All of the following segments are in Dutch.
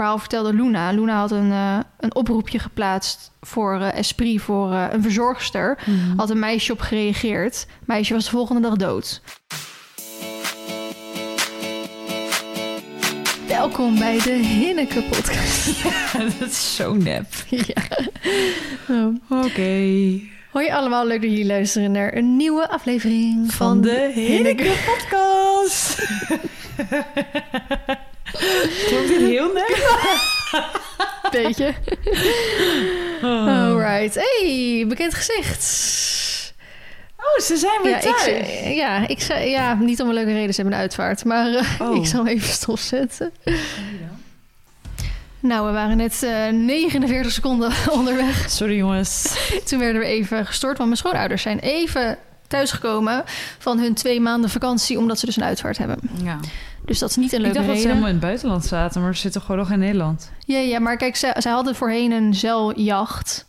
verhaal vertelde Luna. Luna had een, eh, een oproepje geplaatst voor eh, Esprit, voor eh, een verzorgster. Mhm. Had een meisje op gereageerd. Meisje was de volgende dag dood. Welkom bij de Hinneke podcast. dat is zo nep. ja. Oh. Oké. Hoi allemaal, leuk dat jullie luisteren naar een nieuwe aflevering van, Van de Hinneke podcast. Klonk dit heel nep? Beetje. Oh. Alright. Hey, bekend gezicht. Oh, ze zijn weer Ja ik, thuis. zei- ja, ik zei, ja, niet om een leuke reden, ze hebben een uitvaart. Maar eh, Oh. ik zal hem even stopzetten. Nou, we waren net eh 49 seconden onderweg. Sorry jongens. Toen werden we even gestort, want mijn schoonouders zijn even thuisgekomen van hun twee maanden vakantie, omdat ze dus een uitvaart hebben. Ja. Dus dat is niet een Ik leuke dacht dat ze reden. helemaal in het buitenland zaten, maar ze zitten gewoon nog in Nederland. Ja, ja, maar kijk, zij, zij hadden voorheen een zeiljacht.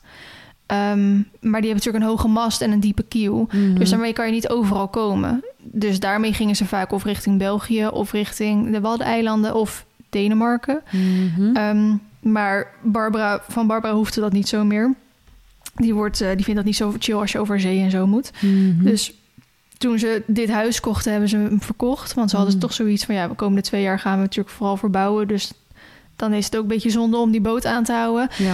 Ehm, maar die hebben natuurlijk een hoge mast en een diepe kiel. Mhm. Dus daarmee kan je niet overal komen. Dus daarmee gingen ze vaak of richting België of richting de Waddeneilanden of Denemarken. Mhm. Ehm, maar Barbara, van Barbara hoefde dat niet zo meer. Die, wordt, eh, die vindt dat niet zo chill als je over zee en zo moet. Mhm. Dus toen ze dit huis kochten, hebben ze hem verkocht. Want ze hadden Mm. toch zoiets van... ja, de komende twee jaar gaan we natuurlijk vooral verbouwen. Dus dan is het ook een beetje zonde om die boot aan te houden. ja.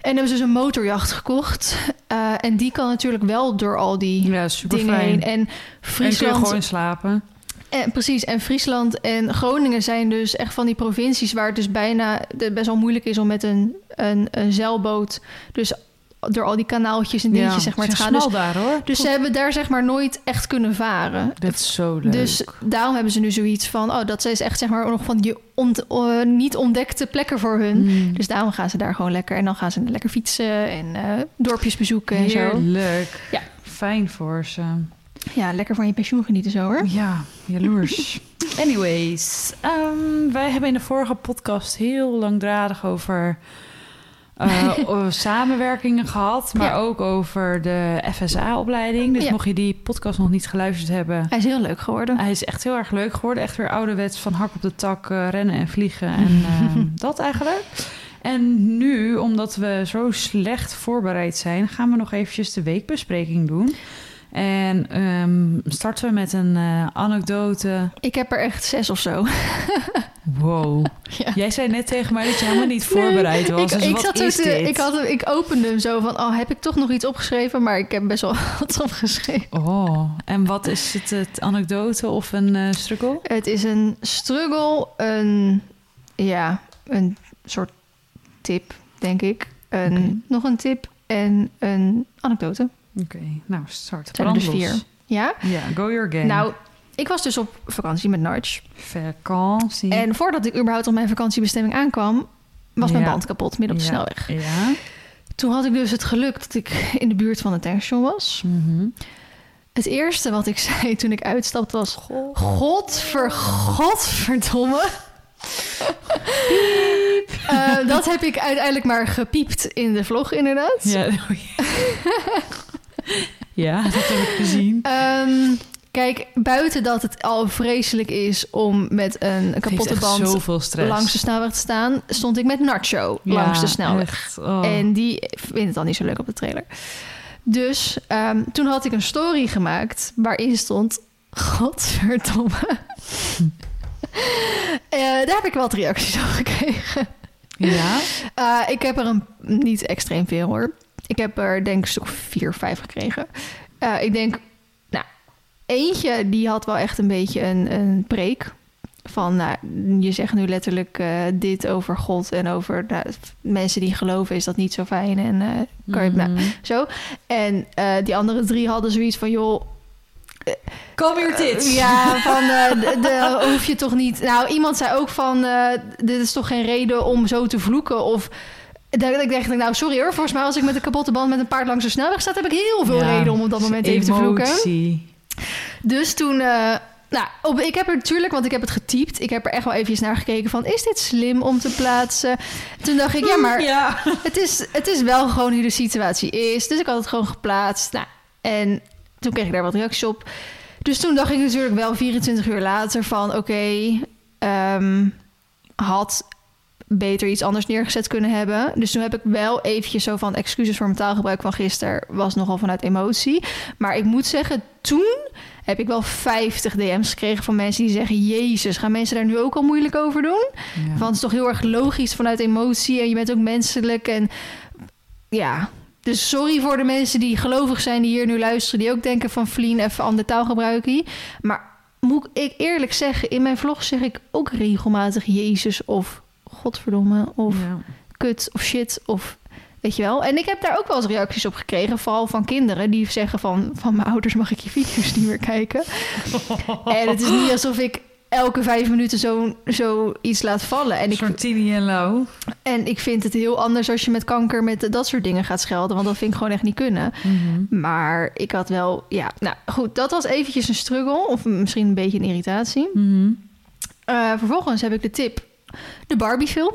En hebben ze dus een motorjacht gekocht. Eh, en die kan natuurlijk wel door al die ja, dingen fijn. heen. En En kun je Friesland... gewoon slapen. En, precies, en Friesland en Groningen zijn dus echt van die provincies... waar het dus bijna best wel moeilijk is om met een, een, een zeilboot... dus door al die kanaaltjes en dingetjes zeg maar te gaan. Dus, daar hoor. dus ze hebben daar zeg maar nooit echt kunnen varen. Dat is zo leuk. Dus daarom hebben ze nu zoiets van... oh, dat is echt zeg maar nog van die ont- niet ontdekte plekken voor hun. Mm. Dus daarom gaan ze daar gewoon lekker... en dan gaan ze lekker fietsen en eh, dorpjes bezoeken en zo. Heerlijk. Ja. Fijn voor ze. Ja, lekker van je pensioen genieten zo hoor. Ja, jaloers. Anyways, ehm, wij hebben in de vorige podcast heel langdradig over o- samenwerkingen gehad, maar Ja. ook over de FSA-opleiding. Dus Ja. mocht je die podcast nog niet geluisterd hebben, Hij is heel leuk geworden. hij is echt heel erg leuk geworden. Echt weer ouderwets van hak op de tak, eh, rennen en vliegen en ehm, dat eigenlijk. En nu, omdat we zo slecht voorbereid zijn, gaan we nog eventjes de weekbespreking doen. En ehm, starten we met een eh, anekdote. Ik heb er echt zes of zo. Wow. Ja. Jij zei net tegen mij dat je helemaal niet voorbereid was. ik, dus ik, zat is te, ik, had, ik opende hem zo van, oh, heb ik toch nog iets opgeschreven? Maar ik heb best wel wat opgeschreven. Oh, en wat is het? Het anekdote of een eh struggle? Het is een struggle, een, ja, een soort tip, denk ik. Een. Nog een tip en een anekdote. Oké, nou start. zijn er dus vier. Ja? Ja, go your game. Nou, ik was dus op vakantie met Narch. vakantie. En voordat ik überhaupt op mijn vakantiebestemming aankwam... was mijn Ja. band kapot, midden op de Ja. snelweg. Ja. Toen had ik dus het geluk dat ik in de buurt van een tankstation was. Mhm. Het eerste wat ik zei toen ik uitstapte was... Godver, godverdomme. Eh, dat heb ik uiteindelijk maar gepiept in de vlog, inderdaad. Ja. ja. dat heb ik gezien. Ehm, kijk, buiten dat het al vreselijk is om met een kapotte band langs de snelweg te staan, stond ik met Nacho Ja, langs de snelweg. Oh. En die vindt het dan niet zo leuk op de trailer. Dus ehm, toen had ik een story gemaakt waarin stond... Godverdomme. Eh, daar heb ik wel wat reacties op gekregen. Ja? Eh, ik heb er een, niet extreem veel hoor. Ik heb er denk ik of vier, vijf gekregen. Eh, ik denk, nou, eentje die had wel echt een beetje een, een preek. Van, nou, je zegt nu letterlijk eh, dit over God en over nou, mensen die geloven is dat niet zo fijn en eh, kan je, nou, Mhm. zo. En die andere drie hadden zoiets van, joh, Kom hier dit. ja, van de, de- hoef je toch niet. Nou, iemand zei ook van dit is toch geen reden om zo te vloeken of. Dat ik dacht, nou sorry hoor, volgens mij als ik met een kapotte band met een paard langs de snelweg sta, heb ik heel veel Ja. reden om op dat moment even te vloeken. Dus toen, eh, nou, op, ik heb er natuurlijk, want ik heb het getypt, ik heb er echt wel eventjes naar gekeken van, is dit slim om te plaatsen? Toen dacht ik, ja, maar Ja. het is, het is wel gewoon hoe de situatie is. Dus ik had het gewoon geplaatst. Nou, en toen kreeg ik daar wat reacties op. Dus toen dacht ik natuurlijk wel 24 uur later van... oké, ehm, had beter iets anders neergezet kunnen hebben. Dus toen heb ik wel eventjes zo van excuses voor mijn taalgebruik van gisteren. Was nogal vanuit emotie. Maar ik moet zeggen, toen heb ik wel 50 DM's gekregen van mensen die zeggen: Jezus, gaan mensen daar nu ook al moeilijk over doen? Ja. Want het is toch heel erg logisch vanuit emotie en je bent ook menselijk. En ja, dus sorry voor de mensen die gelovig zijn die hier nu luisteren, die ook denken van Vlien even ander taalgebruik hier. Maar moet ik eerlijk zeggen, in mijn vlog zeg ik ook regelmatig Jezus of Godverdomme of Ja. kut of shit of weet je wel. En ik heb daar ook wel eens reacties op gekregen, vooral van kinderen die zeggen van van mijn ouders mag ik je video's niet meer kijken. en het is niet alsof ik elke vijf minuten zo, zo iets laat vallen. En ik, Zo'n Tini en Lau. en ik vind het heel anders als je met kanker met dat soort dingen gaat schelden. Want dat vind ik gewoon echt niet kunnen. Mhm. Maar ik had wel, ja, nou goed, dat was eventjes een struggle. Of misschien een beetje een irritatie. Eh, vervolgens heb ik de tip, de Barbie film.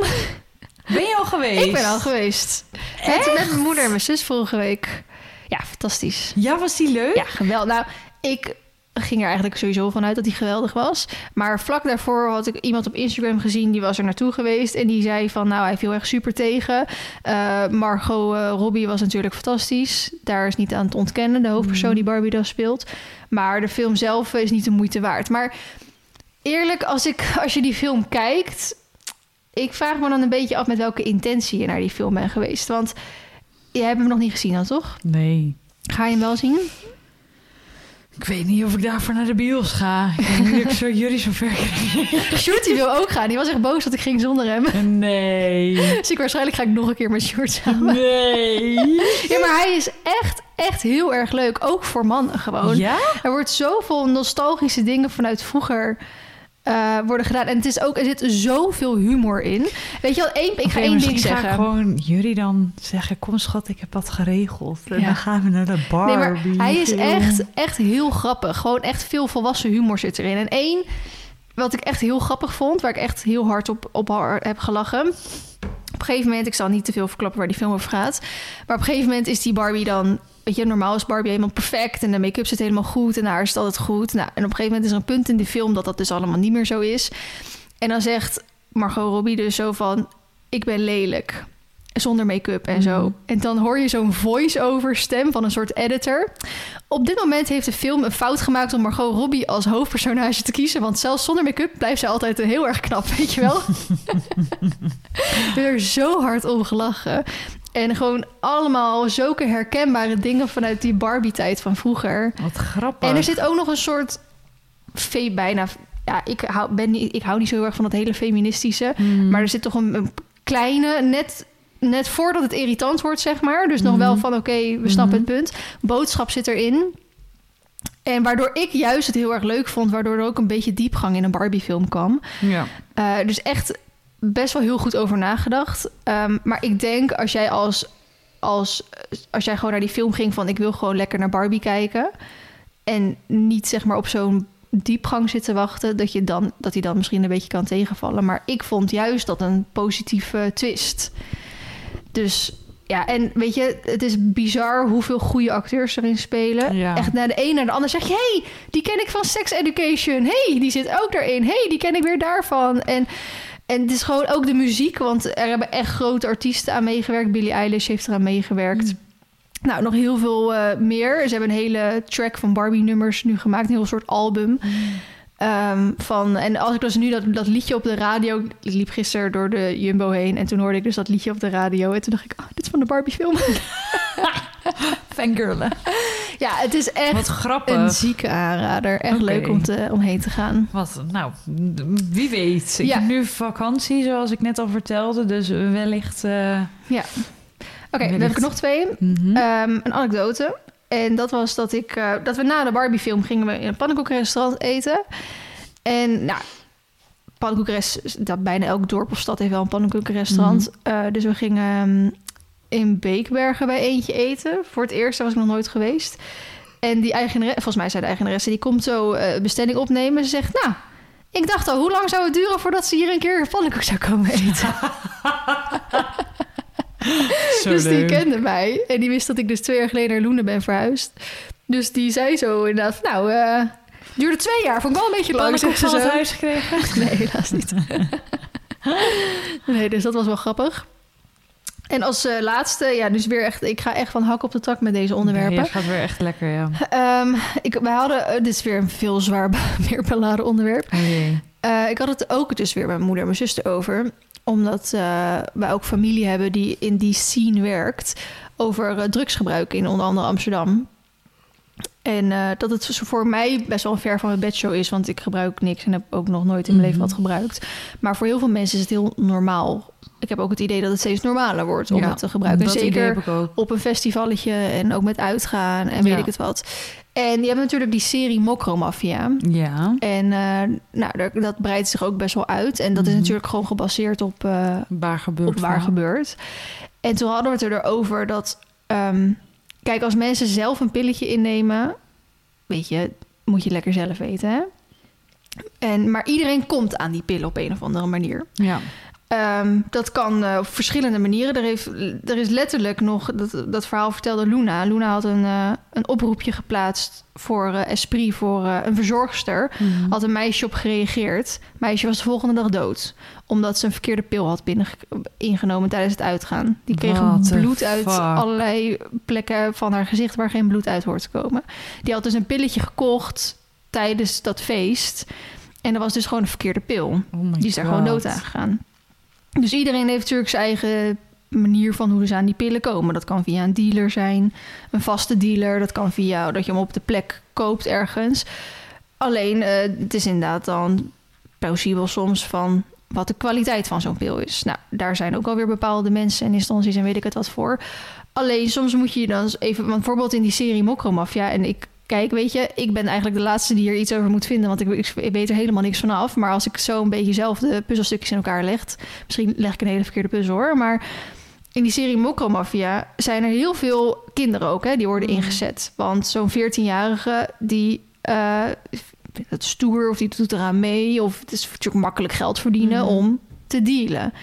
Ben je al geweest? ik ben al geweest. Met, met mijn moeder en mijn zus vorige week. Ja, fantastisch. Ja, was die leuk? Ja, geweldig. Nou, ik ging er eigenlijk sowieso vanuit dat hij geweldig was. Maar vlak daarvoor had ik iemand op Instagram gezien... die was er naartoe geweest en die zei van... nou, hij viel echt super tegen. Eh, Margot eh, Robbie was natuurlijk fantastisch. Daar is niet aan te ontkennen, de hoofdpersoon die Barbie dan speelt. Maar de film zelf is niet de moeite waard. Maar eerlijk, als, ik, als je die film kijkt... ik vraag me dan een beetje af met welke intentie je naar die film bent geweest. Want je hebt hem nog niet gezien dan, toch? Nee. Ga je hem wel zien? Ik weet niet of ik daarvoor naar de bios ga. Of ik zo, jullie zo ver. Sjoerd die wil ook gaan. Die was echt boos dat ik ging zonder hem. Nee. Dus ik waarschijnlijk ga ik nog een keer met Sjoerd samen. Nee. Ja, maar hij is echt, echt heel erg leuk. Ook voor mannen gewoon. Ja? Er wordt zoveel nostalgische dingen vanuit vroeger eh, worden gedaan. En het is ook, er zit zoveel humor in. Weet je wel, één, ik ga één ding zeggen. ga gewoon jullie dan zeggen... kom schat, ik heb dat geregeld. En Ja. dan gaan we naar de bar. Nee, maar hij is echt, echt heel grappig. Gewoon echt veel volwassen humor zit erin. En één, wat ik echt heel grappig vond, waar ik echt heel hard op, op heb gelachen. Op een gegeven moment, ik zal niet te veel verklappen waar die film over gaat. Maar op een gegeven moment is die Barbie dan. Weet je, normaal is Barbie helemaal perfect en de make-up zit helemaal goed en haar is het altijd goed. Nou, en op een gegeven moment is er een punt in de film dat dat dus allemaal niet meer zo is. En dan zegt Margot Robbie dus zo van: Ik ben lelijk. Zonder make-up en zo. Mhm. En dan hoor je zo'n voice-over stem van een soort editor. Op dit moment heeft de film een fout gemaakt om Margot Robbie als hoofdpersonage te kiezen. Want zelfs zonder make-up blijft ze altijd heel erg knap, weet je wel? ik heb er zo hard om gelachen. En gewoon allemaal zulke herkenbare dingen vanuit die Barbie-tijd van vroeger. Wat grappig. En er zit ook nog een soort fe- bijna. Ja, ik hou, ben niet, ik hou niet zo heel erg van dat hele feministische. Mhm. Maar er zit toch een, een kleine, net, net voordat het irritant wordt, zeg maar. Dus nog wel Mhm. van oké, we snappen Mhm. het punt. Boodschap zit erin. En waardoor ik juist het heel erg leuk vond, waardoor er ook een beetje diepgang in een Barbie-film kwam. Ja. Eh, dus echt best wel heel goed over nagedacht. Ehm, maar ik denk als jij als, als, als jij gewoon naar die film ging van ik wil gewoon lekker naar Barbie kijken. En niet zeg maar op zo'n diepgang zit te wachten, dat, je dan, dat hij dan misschien een beetje kan tegenvallen. Maar ik vond juist dat een positieve twist. Dus ja, en weet je, het is bizar hoeveel goede acteurs erin spelen. Ja. Echt naar de een naar de ander zeg je... hey, die ken ik van Sex Education. hey, die zit ook daarin. hey, die ken ik weer daarvan. En, en het is gewoon ook de muziek... want er hebben echt grote artiesten aan meegewerkt. Billie Eilish heeft eraan meegewerkt. Nou, nog heel veel eh, meer. Ze hebben een hele track van Barbie-nummers nu gemaakt. Een heel soort album. Ehm, van, en als ik dus nu dat, dat liedje op de radio... Ik liep gisteren door de Jumbo heen... en toen hoorde ik dus dat liedje op de radio. En toen dacht ik, oh, dit is van de Barbie-film. Fangirlen. ja, het is echt Wat grappig. een zieke aanrader. Echt leuk om, te, om heen te gaan. Wat, nou, wie weet. Ik Ja. heb nu vakantie, zoals ik net al vertelde. Dus wellicht... eh, Ja. Oké, dan heb ik er nog twee. mhm. Ehm, een anekdote. En dat was dat ik eh, dat we na de Barbie-film gingen we in een pannenkoekenrestaurant eten. En nou, pannenkoekenrestaurant, dat bijna elk dorp of stad heeft wel een pannenkoekenrestaurant. Eh, dus we gingen ehm, in Beekbergen bij eentje eten. Voor het eerst, daar was ik nog nooit geweest. En die eigenaresse, volgens mij zei de eigenaresse, die komt zo eh, bestelling opnemen. Ze zegt, nou, ik dacht al, hoe lang zou het duren voordat ze hier een keer pannenkoek zou komen eten? Zo dus die kende mij. En die wist dat ik dus twee jaar geleden naar Loenen ben verhuisd. Dus die zei zo inderdaad, van, nou, eh duurde twee jaar. Vond ik wel een beetje lang. Zegt ze van het zo. huis gekregen. Nee, helaas niet. nee, dus dat was wel grappig. En als eh, laatste, ja, dus weer echt, ik ga echt van hak op de tak met deze onderwerpen. Je gaat weer echt lekker, ja. Ehm, ik, wij hadden, eh, dit is weer een veel zwaar, meer beladen onderwerp. Oh Eh, ik had het ook dus weer met mijn moeder en mijn zuster over. Omdat eh, wij ook familie hebben die in die scene werkt. Over eh, drugsgebruik in onder andere Amsterdam. En eh, dat het zo voor mij best wel ver van mijn bedshow is. Want ik gebruik niks en heb ook nog nooit in mijn leven Mhm. wat gebruikt. Maar voor heel veel mensen is het heel normaal. Ik heb ook het idee dat het steeds normaler wordt om Ja, het te gebruiken. Dat idee Zeker op een festivalletje en ook met uitgaan en weet Ja. ik het wat. En je hebt natuurlijk die serie Mokromafia. Ja. En eh, nou, dat breidt zich ook best wel uit. En dat is Mhm. natuurlijk gewoon gebaseerd op, eh, Waar gebeurt op waar van. gebeurt. En toen hadden we het erover dat... ehm, kijk, als mensen zelf een pilletje innemen... weet je, moet je lekker zelf weten, hè? En, maar iedereen komt aan die pillen op een of andere manier. Ja. Ehm, dat kan eh, op verschillende manieren. Er, heeft, er is letterlijk nog, dat, dat verhaal vertelde Luna. Luna had een, eh, een oproepje geplaatst voor eh, Esprit, voor een verzorgster. Mhm. Had een meisje op gereageerd. Meisje was de volgende dag dood. Omdat ze een verkeerde pil had binnen, ingenomen tijdens het uitgaan. Die kreeg bloed uit allerlei plekken van haar gezicht waar geen bloed uit hoort te komen. Die had dus een pilletje gekocht tijdens dat feest. En dat was dus gewoon een verkeerde pil. Oh Die is daar God. gewoon dood aan gegaan. Dus iedereen heeft natuurlijk zijn eigen manier van hoe ze aan die pillen komen. Dat kan via een dealer zijn, een vaste dealer. Dat kan via dat je hem op de plek koopt ergens. Alleen, eh, het is inderdaad dan plausibel soms van wat de kwaliteit van zo'n pil is. Nou, daar zijn ook alweer bepaalde mensen en instanties en weet ik het wat voor. Alleen soms moet je dan even, want bijvoorbeeld in die serie Mokromafia en ik kijk, weet je, ik ben eigenlijk de laatste die er iets over moet vinden, want ik, ik, weet er helemaal niks van af. Maar als ik zo een beetje zelf de puzzelstukjes in elkaar leg, misschien leg ik een hele verkeerde puzzel hoor, maar in die serie Mokromafia zijn er heel veel kinderen ook, hè, die worden Mhm. ingezet. Want zo'n 14-jarige die eh vindt het stoer of die doet eraan mee, of het is natuurlijk makkelijk geld verdienen Mhm. om te dealen.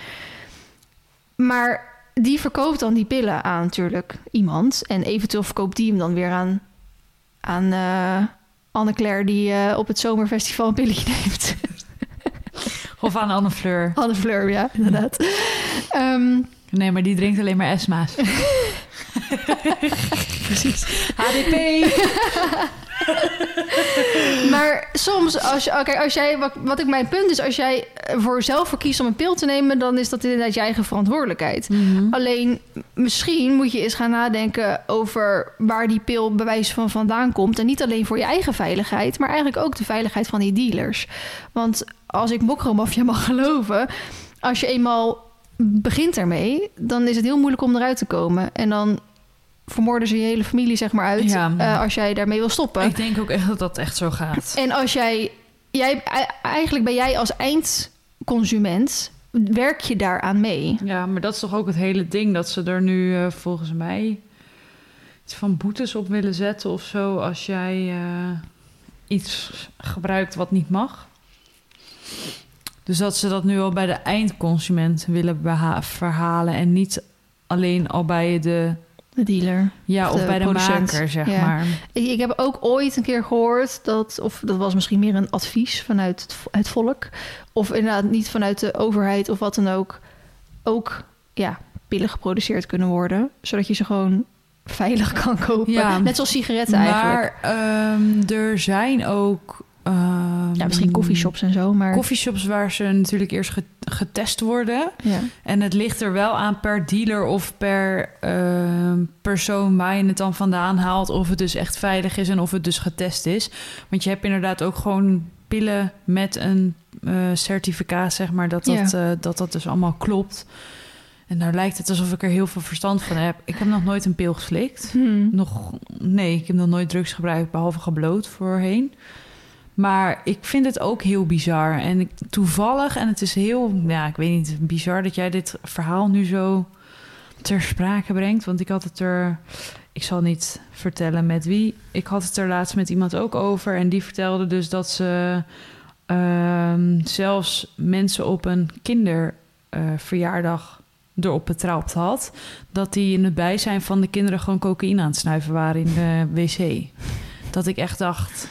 Maar die verkoopt dan die pillen aan natuurlijk iemand. En eventueel verkoopt die hem dan weer aan, aan eh Anne-Claire... die eh, op het zomerfestival een pilletje neemt. Of aan Anne Fleur. Anne Fleur, ja, inderdaad. Ehm, Nee, maar die drinkt alleen maar Esma's. precies. HDP. Maar soms, als, je, oh, kijk, als jij, wat, wat ik mijn punt is... als jij voor zelf voor kiest om een pil te nemen... dan is dat inderdaad je eigen verantwoordelijkheid. Mhm. Alleen misschien moet je eens gaan nadenken over waar die pil bij wijze van vandaan komt. En niet alleen voor je eigen veiligheid, maar eigenlijk ook de veiligheid van die dealers. Want als ik Mokromafia mag geloven, als je eenmaal begint ermee, dan is het heel moeilijk om eruit te komen. En dan vermoorden ze je hele familie zeg maar uit Ja. eh, als jij daarmee wil stoppen. Ik denk ook echt dat dat echt zo gaat. En als jij, jij, eigenlijk ben jij als eindconsument, werk je daaraan mee. Ja, maar dat is toch ook het hele ding dat ze er nu eh, volgens mij iets van boetes op willen zetten of zo als jij eh, iets gebruikt wat niet mag. Dus dat ze dat nu al bij de eindconsument willen beha- verhalen en niet alleen al bij de De dealer. ja Of of de bij de producent. maker zeg Ja. maar. Ik, ik heb ook ooit een keer gehoord dat, of dat was misschien meer een advies vanuit het, het volk, of inderdaad niet vanuit de overheid of wat dan ook, ook ja, pillen geproduceerd kunnen worden, zodat je ze gewoon veilig kan kopen. Ja. Net zoals sigaretten eigenlijk. Maar ehm, er zijn ook ehm, Ja, misschien coffeeshops en zo, maar Coffeeshops waar ze natuurlijk eerst ge- getest worden. ja. En het ligt er wel aan per dealer of per ehm, persoon waar je het dan vandaan haalt. Of het dus echt veilig is en of het dus getest is. Want je hebt inderdaad ook gewoon pillen met een eh, certificaat, zeg maar, dat dat, eh, dat dat dus allemaal klopt. En nou lijkt het alsof ik er heel veel verstand van heb. Ik heb nog nooit een pil geslikt. Hm. Nog, nee, ik heb nog nooit drugs gebruikt, behalve gebloot voorheen. Maar ik vind het ook heel bizar. En toevallig, en het is heel, ja, ik weet niet, bizar dat jij dit verhaal nu zo ter sprake brengt. Want ik had het er, ik zal niet vertellen met wie. Ik had het er laatst met iemand ook over. En die vertelde dus dat ze ehm, zelfs mensen op een kinderverjaardag erop betrapt had dat die in het bijzijn van de kinderen gewoon cocaïne aan het snuiven waren in de wc. Dat ik echt dacht,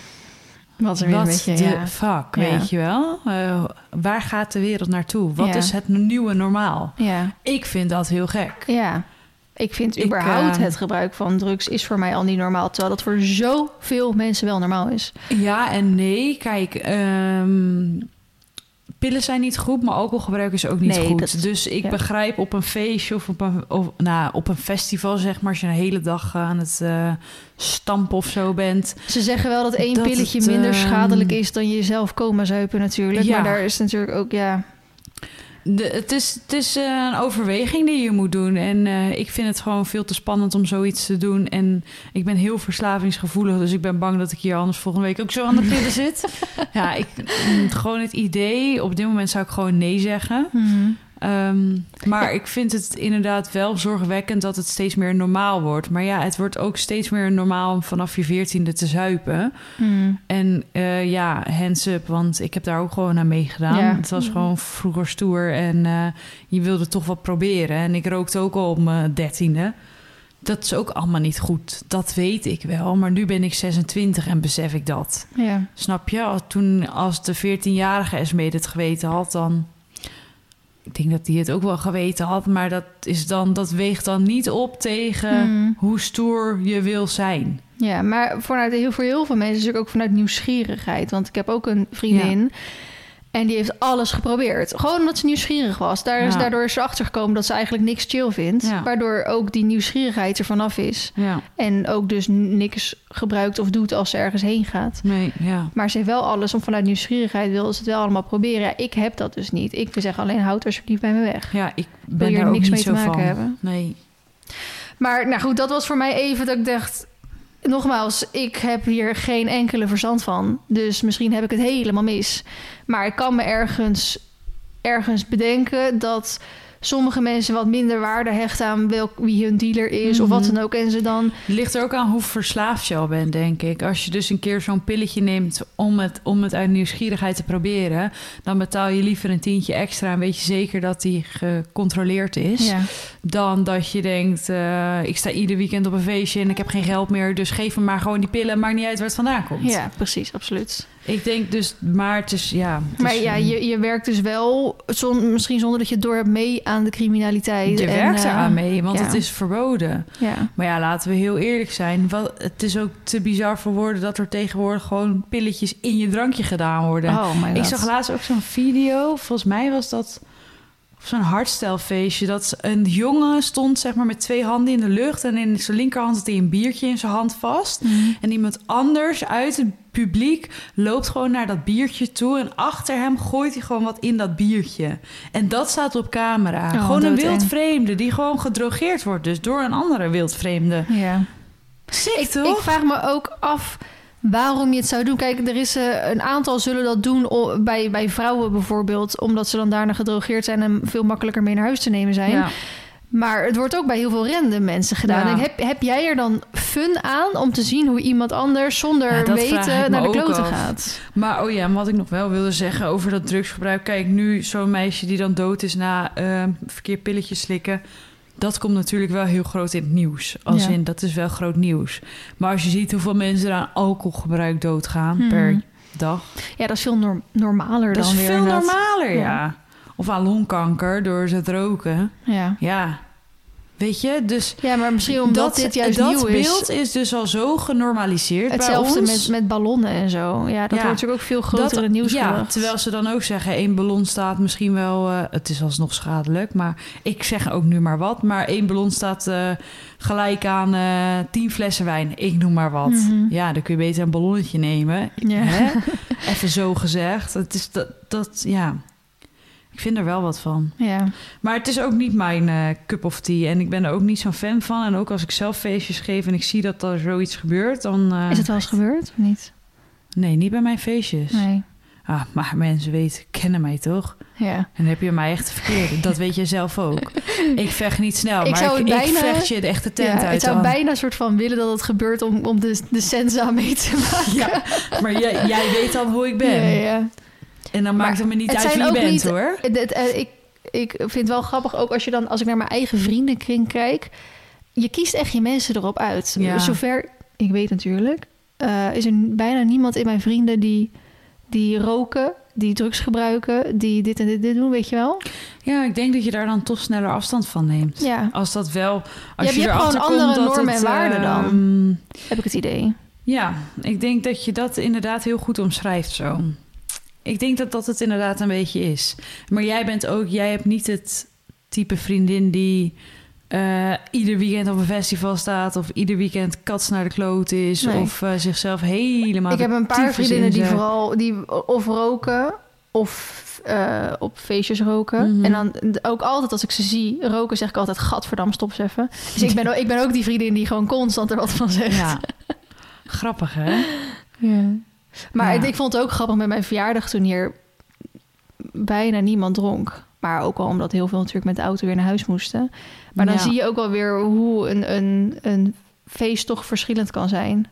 Wat er weer Wat met je, de ja. fuck, weet je wel? Eh, waar gaat de wereld naartoe? Wat is het nieuwe normaal? Ja, Ik vind dat heel gek. ja. Ik vind Ik, überhaupt eh, het gebruik van drugs is voor mij al niet normaal. Terwijl dat voor zoveel mensen wel normaal is. Ja en nee. Kijk, ehm, pillen zijn niet goed, maar alcoholgebruik is ook niet Nee, goed. dat- dus ik ja. begrijp op een feestje of op een, of, nou, op een festival, zeg maar, als je een hele dag aan het eh, stampen of zo bent. Ze zeggen wel dat één Dat pilletje het, minder ehm, schadelijk is dan jezelf coma zuipen natuurlijk. Ja. Maar daar is natuurlijk ook, ja... De, het is, het is eh, een overweging die je moet doen. En eh, ik vind het gewoon veel te spannend om zoiets te doen. En ik ben heel verslavingsgevoelig. Dus ik ben bang dat ik hier anders volgende week ook zo aan de pillen zit. Ja, ik, mm, gewoon het idee. Op dit moment zou ik gewoon nee zeggen. Ehm, maar ik vind het inderdaad wel zorgwekkend dat het steeds meer normaal wordt. Maar ja, het wordt ook steeds meer normaal om vanaf je veertiende te zuipen. Hmm. En eh, ja, hands up, want ik heb daar ook gewoon aan meegedaan. Ja. Het was gewoon vroeger stoer en eh, je wilde toch wat proberen. En ik rookte ook al op mijn dertiende. Dat is ook allemaal niet goed. Dat weet ik wel. Maar nu ben ik 26 en besef ik dat. Ja. Snap je? Toen als de 14-jarige Esmee het geweten had, dan... Ik denk dat die het ook wel geweten had. Maar dat, is dan, dat weegt dan niet op tegen Hmm. hoe stoer je wil zijn. Ja, maar vanuit heel, voor heel veel mensen is het ook vanuit nieuwsgierigheid. Want ik heb ook een vriendin en die heeft alles geprobeerd. Gewoon omdat ze nieuwsgierig was. Daar is, Ja. Daardoor is ze achtergekomen dat ze eigenlijk niks chill vindt. Ja. Waardoor ook die nieuwsgierigheid er vanaf is. Ja, En ook dus niks gebruikt of doet als ze ergens heen gaat. nee, ja. Maar ze heeft wel alles om vanuit nieuwsgierigheid wil ze het wel allemaal proberen. Ja, ik heb dat dus niet. Ik zeg alleen houd alsjeblieft bij me weg. Ja, ik Wil ben je daar er ook niks mee te maken van. hebben? Nee. Maar nou goed, dat was voor mij even dat ik dacht... Nogmaals, ik heb hier geen enkele verstand van. Dus misschien heb ik het helemaal mis. Maar ik kan me ergens, ergens bedenken dat sommige mensen wat minder waarde hechten aan welk, wie hun dealer is of wat Mhm. dan ook. En ze dan. Het ligt er ook aan hoe verslaafd je al bent, denk ik. Als je dus een keer zo'n pilletje neemt om het, om het uit nieuwsgierigheid te proberen... dan betaal je liever een tientje extra en weet je zeker dat die gecontroleerd is... Ja, dan dat je denkt, eh, ik sta ieder weekend op een feestje en ik heb geen geld meer... dus geef me maar gewoon die pillen, maakt niet uit waar het vandaan komt. ja precies, absoluut. Ik denk dus, maar het is, ja... het Maar is, ja, eh, je, je werkt dus wel, zon, misschien zonder dat je het door hebt, mee aan de criminaliteit. je en, werkt eh, eraan mee, want ja. het is verboden. Ja, Maar ja, laten we heel eerlijk zijn. Wat, het is ook te bizar voor woorden dat er tegenwoordig gewoon pilletjes in je drankje gedaan worden. oh my god. Ik zag laatst ook zo'n video. Volgens mij was dat zo'n hardstelfeestje. Dat een jongen stond zeg maar met twee handen in de lucht. En in zijn linkerhand had hij een biertje in zijn hand vast. Mhm. En iemand anders uit het publiek loopt gewoon naar dat biertje toe. En achter hem gooit hij gewoon wat in dat biertje. En dat staat op camera. Oh, gewoon een wildvreemde die gewoon gedrogeerd wordt. Dus door een andere wildvreemde. Ja. Ik, toch? ik vraag me ook af waarom je het zou doen. Kijk, er is eh, een aantal zullen dat doen bij, bij vrouwen bijvoorbeeld, omdat ze dan daarna gedrogeerd zijn en veel makkelijker mee naar huis te nemen zijn. Ja. Maar het wordt ook bij heel veel random mensen gedaan. Ja. En heb, heb jij er dan fun aan om te zien hoe iemand anders zonder Ja, weten naar de kloten gaat? Maar oh ja, wat ik nog wel wilde zeggen over dat drugsgebruik. Kijk, nu zo'n meisje die dan dood is na eh, verkeerd pilletjes slikken. Dat komt natuurlijk wel heel groot in het nieuws. Als Ja. in, dat is wel groot nieuws. Maar als je ziet hoeveel mensen aan alcoholgebruik doodgaan Hmm. per dag. Ja, dat is veel norm- normaler Dat dan is weer. veel inderdaad. normaler, ja. Ja. Of aan longkanker door ze het roken. Ja. Ja, weet je, dus... ja, maar misschien omdat dit juist dat nieuw is. beeld is dus al zo genormaliseerd Hetzelfde bij ons. met, met ballonnen en zo. Ja, dat Ja. wordt natuurlijk ook veel groter in nieuws Ja, gebracht. terwijl ze dan ook zeggen... één ballon staat misschien wel... eh, het is alsnog schadelijk, maar ik zeg ook nu maar wat. Maar één ballon staat eh, gelijk aan eh tien flessen wijn. Ik noem maar wat. Mhm. Ja, dan kun je beter een ballonnetje nemen. Ja. Hè? Even zo gezegd. Het is dat, dat... Ja, ik vind er wel wat van. Ja. Maar het is ook niet mijn eh, cup of tea. En ik ben er ook niet zo'n fan van. En ook als ik zelf feestjes geef en ik zie dat er zoiets gebeurt... dan... eh, Is het wel eens gebeurd of niet? Nee, niet bij mijn feestjes. Nee. Ah, maar mensen weten, kennen mij toch? Ja. En dan heb je mij echt verkeerd. Dat weet je zelf ook. Ik vecht niet snel, Ik maar zou ik, het ik bijna- vecht je de echte tent ja, uit. het zou dan. bijna soort van willen dat het gebeurt om, om de, de sensa mee te maken. Ja, maar jij, jij weet dan hoe ik ben. Ja, ja. En dan Maar maakt het me niet het uit wie je bent, niet- hoor. Het- het- eh, ik, ik vind het wel grappig, ook als je dan, als ik naar mijn eigen vriendenkring kijk, je kiest echt je mensen erop uit. Ja. Zover ik weet natuurlijk, eh, is er bijna niemand in mijn vrienden die, die roken, die drugs gebruiken, die dit en dit, dit doen, weet je wel? Ja, ik denk dat je daar dan toch sneller afstand van neemt. Ja, Als dat wel... Als Ja, je je, hebt gewoon andere normen het, en waarden dan. ehm, heb ik het idee. Ja, ik denk dat je dat inderdaad heel goed omschrijft zo. Ik denk dat dat het inderdaad een beetje is. Maar jij bent ook, jij hebt niet het type vriendin die eh, ieder weekend op een festival staat of ieder weekend kats naar de kloot is Nee. of eh, zichzelf helemaal. ik heb een paar vriendinnen die vooral die of roken of eh, op feestjes roken. Mhm. En dan ook altijd als ik ze zie roken, zeg ik altijd: Gadverdam, stop eens even. Dus ik ben, ook, ik ben ook die vriendin die gewoon constant er wat van zegt. Ja, grappig hè? Maar Ja. ik, vond het ook grappig met mijn verjaardag toen hier bijna niemand dronk. Maar ook al omdat heel veel natuurlijk met de auto weer naar huis moesten. Maar dan Ja. zie je ook wel weer hoe een, een, een feest toch verschillend kan zijn.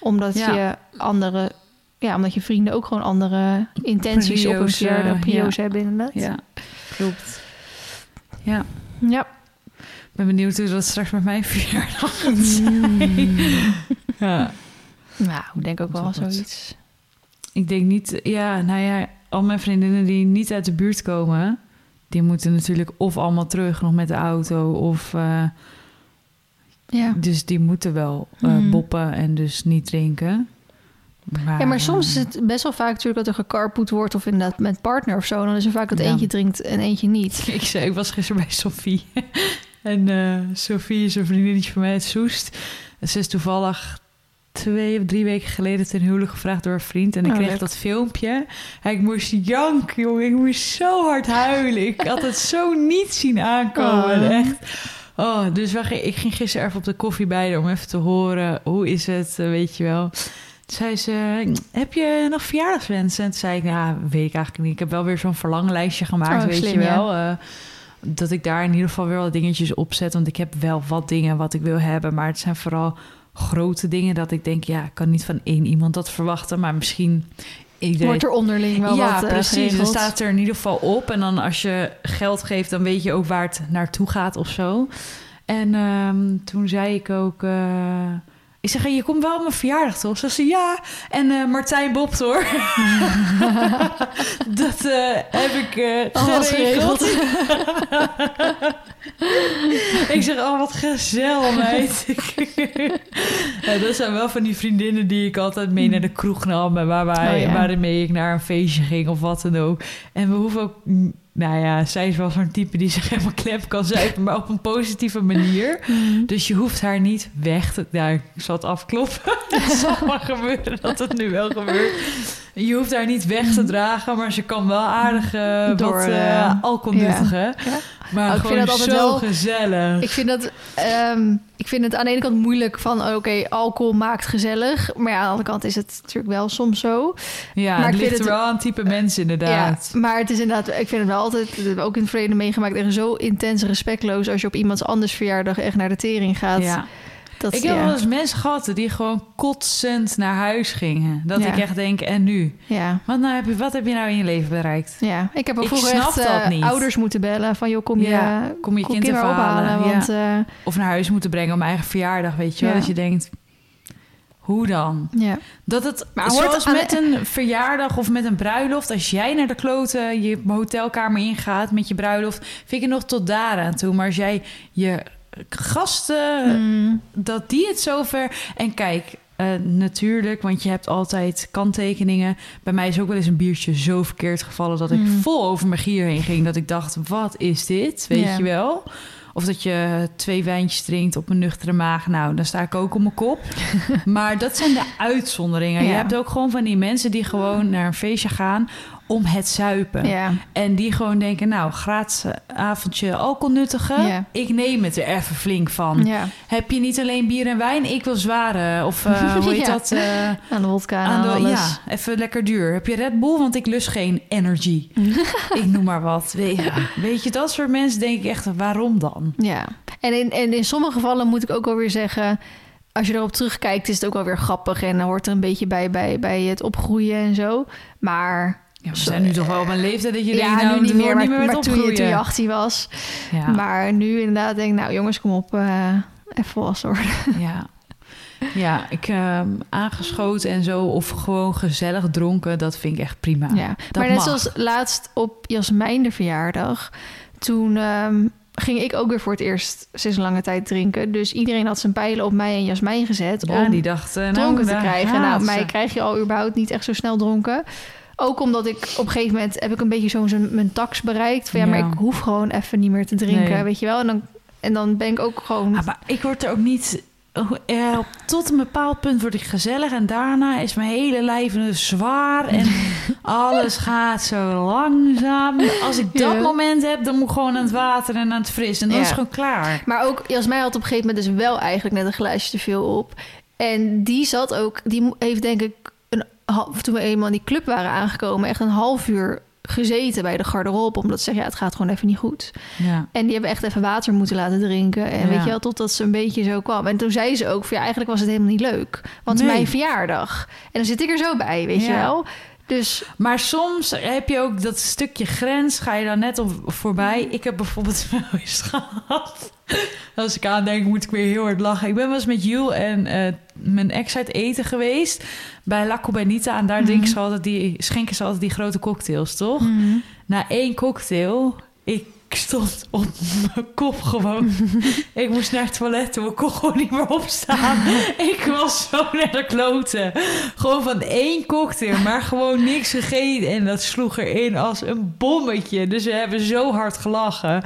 Omdat Ja. je andere... Ja, omdat je vrienden ook gewoon andere intenties op een Prio's, eh, verjaardag, prio's ja. hebben inderdaad. Ja, klopt. Ja, Ja. ik ben benieuwd hoe dat straks met mijn verjaardag gaat zijn. Ja. Nou, ik denk ook wel wel zoiets. Ik denk niet, ja, nou ja, al mijn vriendinnen die niet uit de buurt komen, die moeten natuurlijk of allemaal terug nog met de auto, of eh, Ja. dus die moeten wel Mhm. boppen en dus niet drinken. Maar, ja, maar soms is eh, het best wel vaak natuurlijk dat er gecarpoot wordt... of inderdaad met partner of zo. Dan is er vaak dat eentje drinkt en eentje niet. Ik, zei, ik was gisteren bij Sophie. en Sophie is een vriendinnetje van mij uit Soest. Ze is toevallig twee of drie weken geleden ten huwelijk gevraagd door een vriend. En ik Oh, kreeg leuk. dat filmpje. En ik moest janken, jongen. Ik moest zo hard huilen. Ik had het zo niet zien aankomen. Oh. Echt. Oh, dus we, ik ging gisteren even op de koffie bij om even te horen. Hoe is het, eh, weet je wel. Toen zei ze, heb je nog verjaardagswensen? En toen zei ik, nou, weet ik eigenlijk niet. Ik heb wel weer zo'n verlanglijstje gemaakt, Oh, weet slim, je ja. wel. Eh, dat ik daar in ieder geval weer wat dingetjes op zet. Want ik heb wel wat dingen wat ik wil hebben. Maar het zijn vooral grote dingen dat ik denk... ja, ik kan niet van één iemand dat verwachten. Maar misschien iedereen... Wordt er onderling wel ja, wat eh, precies. Dan geregeld. staat er in ieder geval op. En dan als je geld geeft, dan weet je ook waar het naartoe gaat of zo. En ehm, toen zei ik ook... eh, ik zeg, je komt wel op mijn verjaardag, toch? Ze zei, ja. En eh, Martijn bopt, hoor. dat heb ik Alles geregeld. ik zeg, oh, wat gezellig, meid. ja, dat zijn wel van die vriendinnen die ik altijd mee naar de kroeg nam... en waar wij, Oh, ja. waarmee ik naar een feestje ging of wat dan ook. En we hoeven ook... mm, Nou ja, zij is wel zo'n type die zich helemaal klep kan zuipen... maar op een positieve manier. Mhm. Dus je hoeft haar niet weg te... Nou, ik zal het afkloppen. het zal maar gebeuren dat het nu wel gebeurt. Je hoeft haar niet weg te dragen... maar ze kan wel aardig Door, wat eh, alcohol nuttigen. Ja. Maar Oh, ik gewoon vind dat altijd zo wel- gezellig. Ik vind, dat, ehm, ik vind het aan de ene kant moeilijk van... oh, oké, alcohol maakt gezellig. Maar ja, aan de andere kant is het natuurlijk wel soms zo. Ja, maar het ik vind ligt er het- wel aan type mensen inderdaad. Ja, maar het is inderdaad... Ik vind het wel altijd, dat heb ik ook in het verleden meegemaakt... echt zo intens respectloos... als je op iemands anders verjaardag echt naar de tering gaat. Ja. Dat, Ik heb ja. wel eens mensen gehad die gewoon kotsend naar huis gingen. Dat Ja. ik echt denk, en nu? Ja. Wat, nou heb je, wat heb je nou in je leven bereikt? Ja, ik heb ook vroeger snap echt dat eh, niet. ouders moeten bellen van joh, kom je, Ja, kom je kind maar even ophalen. Want eh, Of naar huis moeten brengen op mijn eigen verjaardag, weet je wel? Dat je denkt, hoe dan? ja. Dat het, Maar zoals aan- met een verjaardag of met een bruiloft... als jij naar de kloten je hotelkamer ingaat met je bruiloft... vind ik het nog tot daaraan toe. Maar als jij je gasten... Mm, dat die het zover. En kijk, eh, natuurlijk, want je hebt altijd kanttekeningen. Bij mij is ook wel eens een biertje zo verkeerd gevallen dat ik Mm. vol over mijn gier heen ging. Dat ik dacht, wat is dit? Weet je wel? Of dat je twee wijntjes drinkt op een nuchtere maag. Nou, dan sta ik ook op mijn kop. maar dat zijn de uitzonderingen. Je hebt ook gewoon van die mensen die gewoon naar een feestje gaan om het zuipen. ja. En die gewoon denken, nou, gratis avondje alcohol nuttigen. Ik neem het er even flink van. Heb je niet alleen bier en wijn? Ik wil zware. Of eh, hoe heet dat? eh, aan de wodka en aan de, alles. ja, even lekker duur. Heb je Red Bull? Want ik lust geen energy. ik noem maar wat. Weet, ja, weet je, dat soort mensen denk ik echt, waarom dan? Ja, en in, en in sommige gevallen moet ik ook wel weer zeggen... als je erop terugkijkt is het ook wel weer grappig... en dan hoort er een beetje bij, bij, bij het opgroeien en zo. Maar Ja, we zijn nu toch wel op een leeftijd dat je ja, denkt, nou, nu niet meer, maar, niet meer maar toen, je, opgroeien. toen je 18 was. ja, Maar nu inderdaad denk ik, nou jongens, kom op, eh even volwassen worden. ja. Ja, ik ehm, aangeschoten en zo of gewoon gezellig dronken, dat vind ik echt prima. Ja, Dat maar net mag. zoals laatst op Jasmijn de verjaardag. Toen ehm, ging ik ook weer voor het eerst sinds lange tijd drinken. Dus iedereen had zijn pijlen op mij en Jasmijn gezet Ja, om die dacht... eh, nou, dronken te krijgen. Nou, mij krijg je al überhaupt niet echt zo snel dronken. Ook omdat ik op een gegeven moment heb ik een beetje zo'n mijn tax bereikt. Van ja, maar Ja. ik hoef gewoon even niet meer te drinken, Nee. weet je wel. En dan, en dan ben ik ook gewoon... Ah, maar ik word er ook niet... oh, eh, tot een bepaald punt word ik gezellig en daarna is mijn hele lijf zwaar en alles gaat zo langzaam. Als ik dat Ja. moment heb, dan moet ik gewoon aan het water en aan het fris en dan Ja. is het gewoon klaar. Maar ook Jasmijn had op een gegeven moment dus wel eigenlijk net een glaasje te veel op. En die zat ook, die heeft denk ik, toen we eenmaal in die club waren aangekomen, echt een half uur gezeten bij de garderobe. Omdat ze zeggen, ja, het gaat gewoon even niet goed. Ja. En die hebben echt even water moeten laten drinken. En Ja. weet je wel, totdat ze een beetje zo kwam. En toen zei ze ook, van, ja, eigenlijk was het helemaal niet leuk. Want Nee. mijn verjaardag. En dan zit ik er zo bij, weet je wel. Dus Maar soms heb je ook dat stukje grens, ga je dan net op, voorbij. Ik heb bijvoorbeeld wel eens gehad. Als ik aan denk, moet ik weer heel hard lachen. Ik ben wel eens met Jules en eh, mijn ex uit eten geweest. Bij La Cubanita. En daar Mhm. drinken ze altijd die, schenken ze altijd die grote cocktails, toch? Na één cocktail, ik stond op mijn kop gewoon. ik moest naar het toilet toe, ik kon gewoon niet meer opstaan. ik was zo naar de kloten. Gewoon van één cocktail, maar gewoon niks gegeten. En dat sloeg erin als een bommetje. Dus we hebben zo hard gelachen.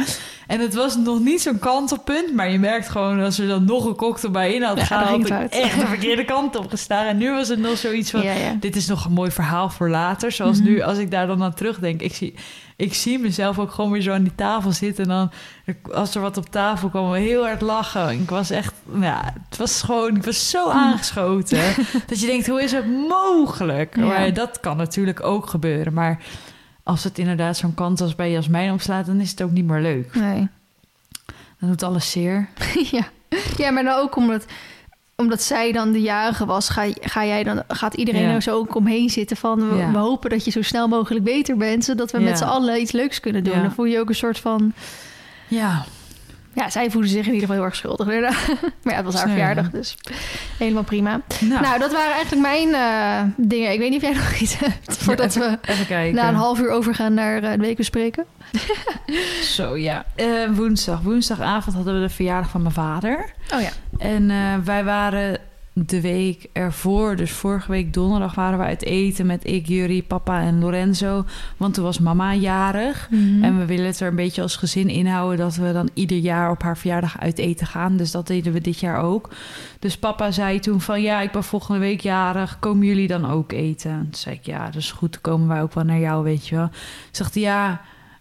En het was nog niet zo'n kantelpunt, maar je merkt gewoon als er dan nog een cocktail bij in had Ja, ging had ik uit. echt de verkeerde kant op gestaan. En nu was het nog zoiets van, ja, ja. dit is nog een mooi verhaal voor later. Zoals Mhm. nu, als ik daar dan aan terugdenk. Ik zie, ik zie mezelf ook gewoon weer zo aan die tafel zitten. En dan, als er wat op tafel kwam, heel hard lachen. Ik was echt, ja, het was gewoon, ik was zo aangeschoten. dat je denkt, hoe is het mogelijk? Maar dat kan natuurlijk ook gebeuren. Maar als het inderdaad zo'n kant als bij Jasmijn opslaat, dan is het ook niet meer leuk. Nee. Dan doet alles zeer. ja. ja, maar dan ook omdat, omdat zij dan de jarige was, ga, ga jij dan, gaat iedereen Ja. er zo ook omheen zitten van we, Ja. we hopen dat je zo snel mogelijk beter bent, zodat we Ja. met z'n allen iets leuks kunnen doen. Dan voel je ook een soort van, Ja, ja, zij voelde zich in ieder geval heel erg schuldig. maar ja, het was haar verjaardag, dus helemaal prima. nou, Nou, dat waren eigenlijk mijn eh, dingen. Ik weet niet of jij nog iets hebt voordat we even kijken. na een half uur overgaan naar eh, de week bespreken. Zo, ja. Eh, woensdag. Woensdagavond hadden we de verjaardag van mijn vader. Oh ja. En wij waren de week ervoor, dus vorige week donderdag, waren we uit eten met ik, Jury, papa en Lorenzo. Want toen was mama jarig. Mhm. En we willen het er een beetje als gezin inhouden dat we dan ieder jaar op haar verjaardag uit eten gaan. Dus dat deden we dit jaar ook. Dus papa zei toen van ja, ik ben volgende week jarig. Komen jullie dan ook eten? En toen zei ik ja, dat is goed. Dan komen wij ook wel naar jou, weet je wel. Zegt hij ja,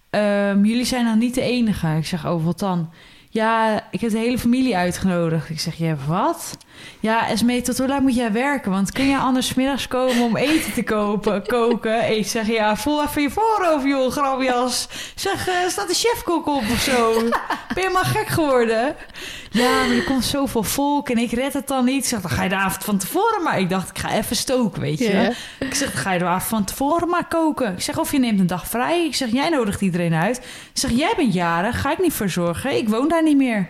ehm, jullie zijn dan niet de enige. Ik zeg oh, wat dan? Ja, ik heb de hele familie uitgenodigd. Ik zeg, ja, wat? Ja, Esmee, tot hoe laat moet jij werken? Want kun je anders middags komen om eten te kopen, koken? Ik zeg, ja, voel even je voorhoofd, joh, grabjas. Zeg, eh, staat de chefkok op of zo? Ben je maar gek geworden? Ja, maar er komt zoveel volk en ik red het dan niet. Ik zeg, dan ga je de avond van tevoren maar. Ik dacht, ik ga even stoken, weet je. Ik zeg, dan ga je de avond van tevoren maar koken. Ik zeg, of je neemt een dag vrij. Ik zeg, jij nodigt iedereen uit. Ik zeg, jij bent jarig, ga ik niet verzorgen. Ik woon daar niet meer.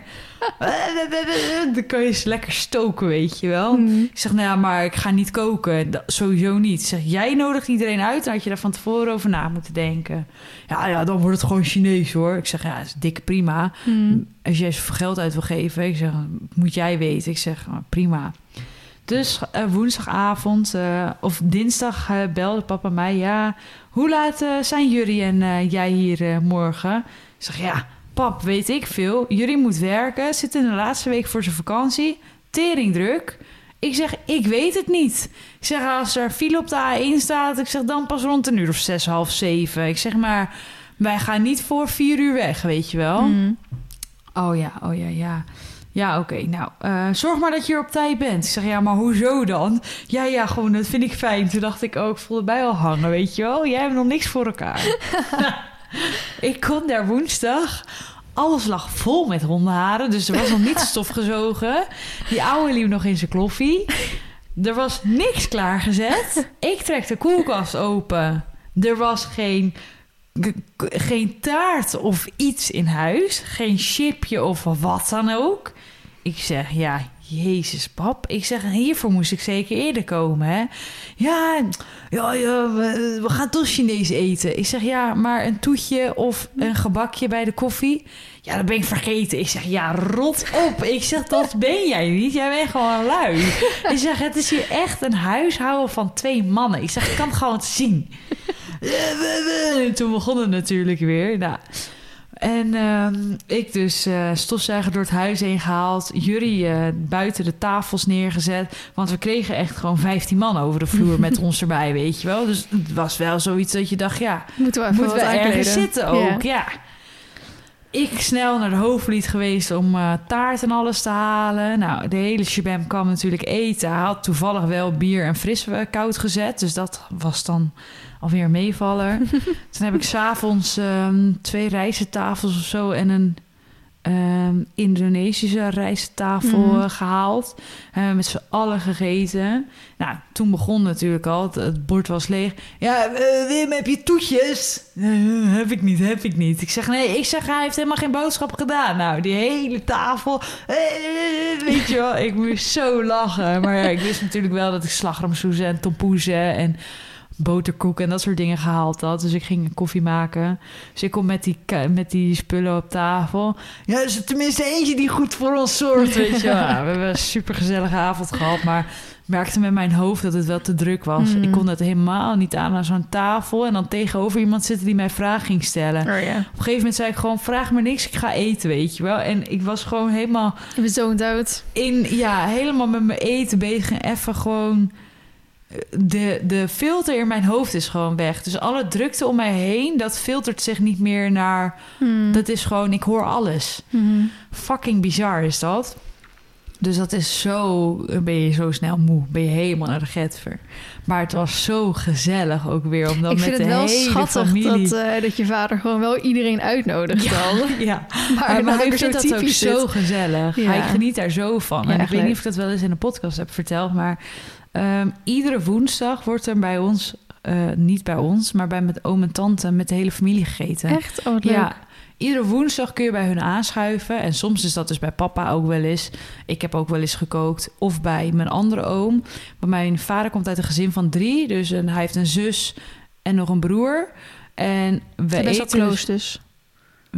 dan kan je eens lekker stoken, weet je wel. Mhm. Ik zeg, nou ja, maar ik ga niet koken. Dat, sowieso niet. Ik zeg, jij nodigt iedereen uit. Dan had je daar van tevoren over na moeten denken. Ja, ja, dan wordt het gewoon Chinees, hoor. Ik zeg, ja, dat is dik prima. Mhm. Als jij zoveel geld uit wil geven, ik zeg, moet jij weten. Ik zeg, prima. Dus eh, woensdagavond eh, of dinsdag eh, belde papa mij. Ja, hoe laat zijn jullie en jij hier morgen? Ik zeg, ja, pap, weet ik veel. Jullie moet werken, zit in de laatste week voor zijn vakantie. Teringdruk. Ik zeg, ik weet het niet. Ik zeg, als er file op de A1 staat, ik zeg dan pas rond een uur of zes, half zeven. Ik zeg maar, wij gaan niet voor vier uur weg, weet je wel. Mhm. Oh ja, oh ja, ja. Ja, oké. Nou, eh, zorg maar dat je er op tijd bent. Ik zeg, ja, maar hoezo dan? Ja, ja, gewoon, dat vind ik fijn. Toen dacht ik ook, ik voelde bij al hangen, weet je wel. Jij hebt nog niks voor elkaar. ik kon daar woensdag. Alles lag vol met hondenharen, dus er was nog niet stofgezogen. Die oude liep nog in zijn kloffie. Er was niks klaargezet. Ik trek de koelkast open. Er was geen geen taart of iets in huis. Geen chipje of wat dan ook. Ik zeg, ja, Jezus, pap. Ik zeg, hiervoor moest ik zeker eerder komen, hè? Ja, ja, ja we, gaan toch Chinees eten. Ik zeg, ja, maar een toetje of een gebakje bij de koffie? Ja, dat ben ik vergeten. Ik zeg, ja, rot op. Ik zeg, dat ben jij niet. Jij bent gewoon lui. Ik zeg, het is hier echt een huishouden van twee mannen. Ik zeg, ik kan het gewoon zien. Toen begon het natuurlijk weer. Nou, en ehm, ik dus uh, stofzuiger door het huis heen gehaald. Jury uh, buiten de tafels neergezet. Want we kregen echt gewoon 15 man over de vloer met ons erbij, weet je wel. Dus het was wel zoiets dat je dacht, ja, moeten we, even moeten we ergens zitten ook, ja. ja. Ik snel naar de hoofdlied geweest om uh, taart en alles te halen. Nou, de hele shabam kwam natuurlijk eten. Hij had toevallig wel bier en fris koud gezet. Dus dat was dan alweer een meevaller. Toen heb ik s'avonds um, twee rijsttafels of zo en een um, Indonesische rijsttafel mm. gehaald. Uh, met z'n allen gegeten. Nou, toen begon natuurlijk al, het, het bord was leeg. Ja, uh, Wim, heb je toetjes? Uh, heb ik niet, heb ik niet. Ik zeg, nee, ik zeg, hij heeft helemaal geen boodschap gedaan. Nou, die hele tafel, weet je wel, ik moest zo lachen. Maar ja, ik wist natuurlijk wel dat ik slagroomsoezen en tompoezen en boterkoek en dat soort dingen gehaald had. Dus ik ging koffie maken. Dus ik kom met die, met die spullen op tafel. Ja, dus tenminste eentje die goed voor ons zorgt, weet je ja, we hebben een super gezellige avond gehad, maar merkte met mijn hoofd dat het wel te druk was. Mm. Ik kon het helemaal niet aan aan zo'n tafel en dan tegenover iemand zitten die mij vragen ging stellen. Oh, yeah. Op een gegeven moment zei ik gewoon: vraag me niks, ik ga eten, weet je wel. En ik was gewoon helemaal. Je bent zo dood. In ja, helemaal met mijn eten bezig en even gewoon de, de filter in mijn hoofd is gewoon weg. Dus alle drukte om mij heen, dat filtert zich niet meer naar... Hmm. Dat is gewoon, ik hoor alles. Hmm. Fucking bizar is dat. Dus dat is zo... Ben je zo snel moe. Ben je helemaal naar de getver. Maar het was zo gezellig ook weer. Omdat ik vind met het de wel hele schattig familie... dat, uh, dat je vader gewoon wel iedereen uitnodigt Ja, dan. ja. Maar, Maar, maar hij ik vindt dat ook zo gezellig. Ja. Hij geniet daar zo van. Ja, en ik weet niet of ik dat wel eens in de podcast heb verteld, maar ehm, iedere woensdag wordt er bij ons, eh, niet bij ons, maar bij met oom en tante met de hele familie gegeten. Echt? Oh, leuk. Ja, iedere woensdag kun je bij hun aanschuiven. En soms is dat dus bij papa ook wel eens. Ik heb ook wel eens gekookt. Of bij mijn andere oom. Maar mijn vader komt uit een gezin van drie. Dus een, hij heeft een zus en nog een broer. En we best eten... close dus.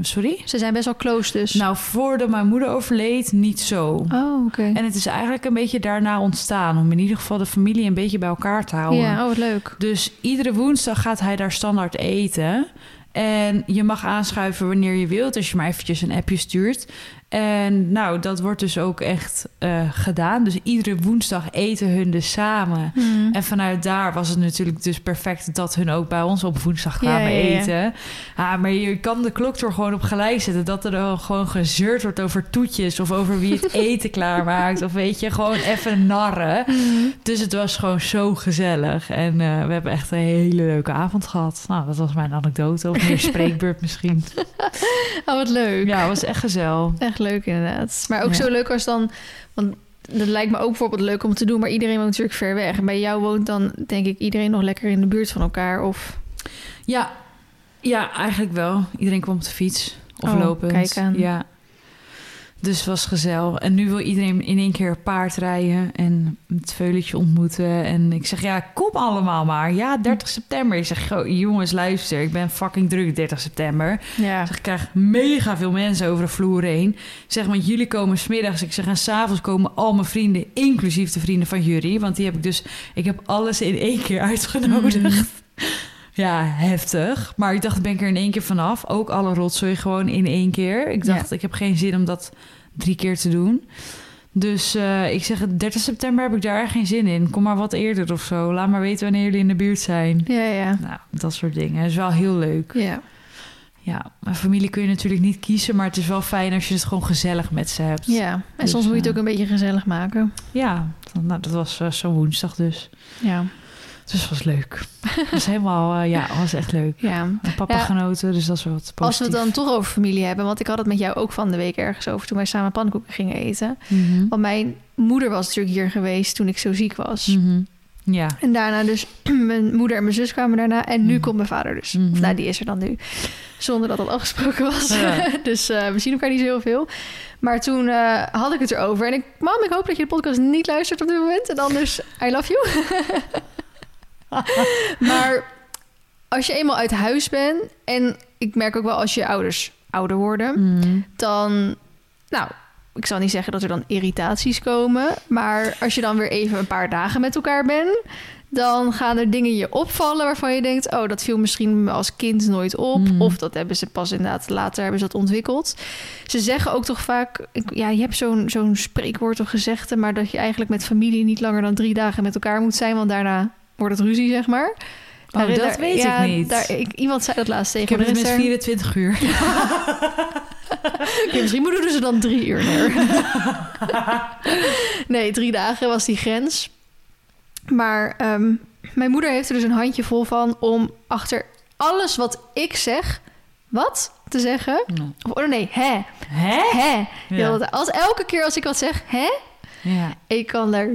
Sorry? Ze zijn best wel close dus. Nou, voordat mijn moeder overleed, niet zo. oh, oké. En het is eigenlijk een beetje daarna ontstaan... om in ieder geval de familie een beetje bij elkaar te houden. Ja, oh, wat leuk. Dus iedere woensdag gaat hij daar standaard eten. En je mag aanschuiven wanneer je wilt, als je maar eventjes een appje stuurt. En nou, dat wordt dus ook echt eh, gedaan. Dus iedere woensdag eten hun dus samen. Hmm. En vanuit daar was het natuurlijk dus perfect dat hun ook bij ons op woensdag kwamen ja, ja. eten. Ah, maar je kan de klok er gewoon op gelijk zetten. Dat er dan gewoon gezeurd wordt over toetjes of over wie het eten klaarmaakt. Of weet je, gewoon even narren. Hmm. Dus het was gewoon zo gezellig. En eh, we hebben echt een hele leuke avond gehad. Nou, dat was mijn anekdote. Of meer spreekbeurt misschien. Oh, wat leuk. Ja, het was echt gezellig. Echt leuk inderdaad. Maar ook Ja. zo leuk als dan... Want dat lijkt me ook bijvoorbeeld leuk om te doen... maar iedereen woont natuurlijk ver weg. En bij jou woont dan, denk ik, iedereen nog lekker in de buurt van elkaar. Of Ja, ja eigenlijk wel. Iedereen kwam op de fiets. Of Oh, lopend. kijk aan. Ja. Dus het was gezellig. En nu wil iedereen in één keer paard rijden en het veulentje ontmoeten. En ik zeg, ja, kom allemaal maar. Ja, 30 september. Ik zeg, "Goh, jongens, luister, ik ben fucking druk 30 september. ja. Ik zeg, ik krijg mega veel mensen over de vloer heen. Ik zeg, want jullie komen smiddags. Ik zeg, en s'avonds komen al mijn vrienden, inclusief de vrienden van jullie. Want die heb ik dus, ik heb alles in één keer uitgenodigd. Mhm. Ja, heftig. Maar ik dacht, ben ik er in één keer vanaf. Ook alle rotzooi gewoon in één keer. Ik dacht, ik heb geen zin om dat drie keer te doen. Dus eh, ik zeg, 30 september heb ik daar geen zin in. Kom maar wat eerder of zo. Laat maar weten wanneer jullie in de buurt zijn. Ja, ja. Nou, dat soort dingen. Dat is wel heel leuk. Ja. Ja, mijn familie kun je natuurlijk niet kiezen, maar het is wel fijn als je het gewoon gezellig met ze hebt. ja. En Dus, soms moet je het eh, ook een beetje gezellig maken. Ja, nou, dat was eh, zo woensdag dus. Ja. Dus het was leuk. Het was helemaal, eh, ja, was echt leuk. ja. Papa Ja. genoten, dus dat is wat positief. Als we het dan toch over familie hebben... want ik had het met jou ook van de week ergens over... toen wij samen pannenkoeken gingen eten. Mhm. Want mijn moeder was natuurlijk hier geweest toen ik zo ziek was. Mhm. Ja. En daarna dus mijn moeder en mijn zus kwamen daarna. En nu Mhm. komt mijn vader dus. Nou, die is er dan nu. Zonder dat dat afgesproken was. Ja. dus eh, we zien elkaar niet zo heel veel. Maar toen eh, had ik het erover. En ik, mam, ik hoop dat je de podcast niet luistert op dit moment. En anders, I love you. maar als je eenmaal uit huis bent... En ik merk ook wel als je ouders ouder worden... Mm. dan... Nou, ik zal niet zeggen dat er dan irritaties komen. Maar als je dan weer even een paar dagen met elkaar bent... dan gaan er dingen je opvallen waarvan je denkt... oh, dat viel misschien als kind nooit op. Mm. Of dat hebben ze pas inderdaad later hebben ze dat ontwikkeld. Ze zeggen ook toch vaak... Ja, je hebt zo'n zo'n spreekwoord of gezegde... maar dat je eigenlijk met familie niet langer dan drie dagen met elkaar moet zijn... want daarna wordt het ruzie, zeg maar. Oh, Daar- dat daar- weet ja, ik niet. Daar, ik, iemand zei dat laatst tegen Ik heb me. het met is er- 24 uur. Oké, misschien moeten ze dan drie uur neer. nee, drie dagen was die grens. Maar ehm, mijn moeder heeft er dus een handje vol van om achter alles wat ik zeg, wat te zeggen. Of, oh nee, hè, Hè? hè. Ja. Als, elke keer als ik wat zeg, hè, Ja. ik kan daar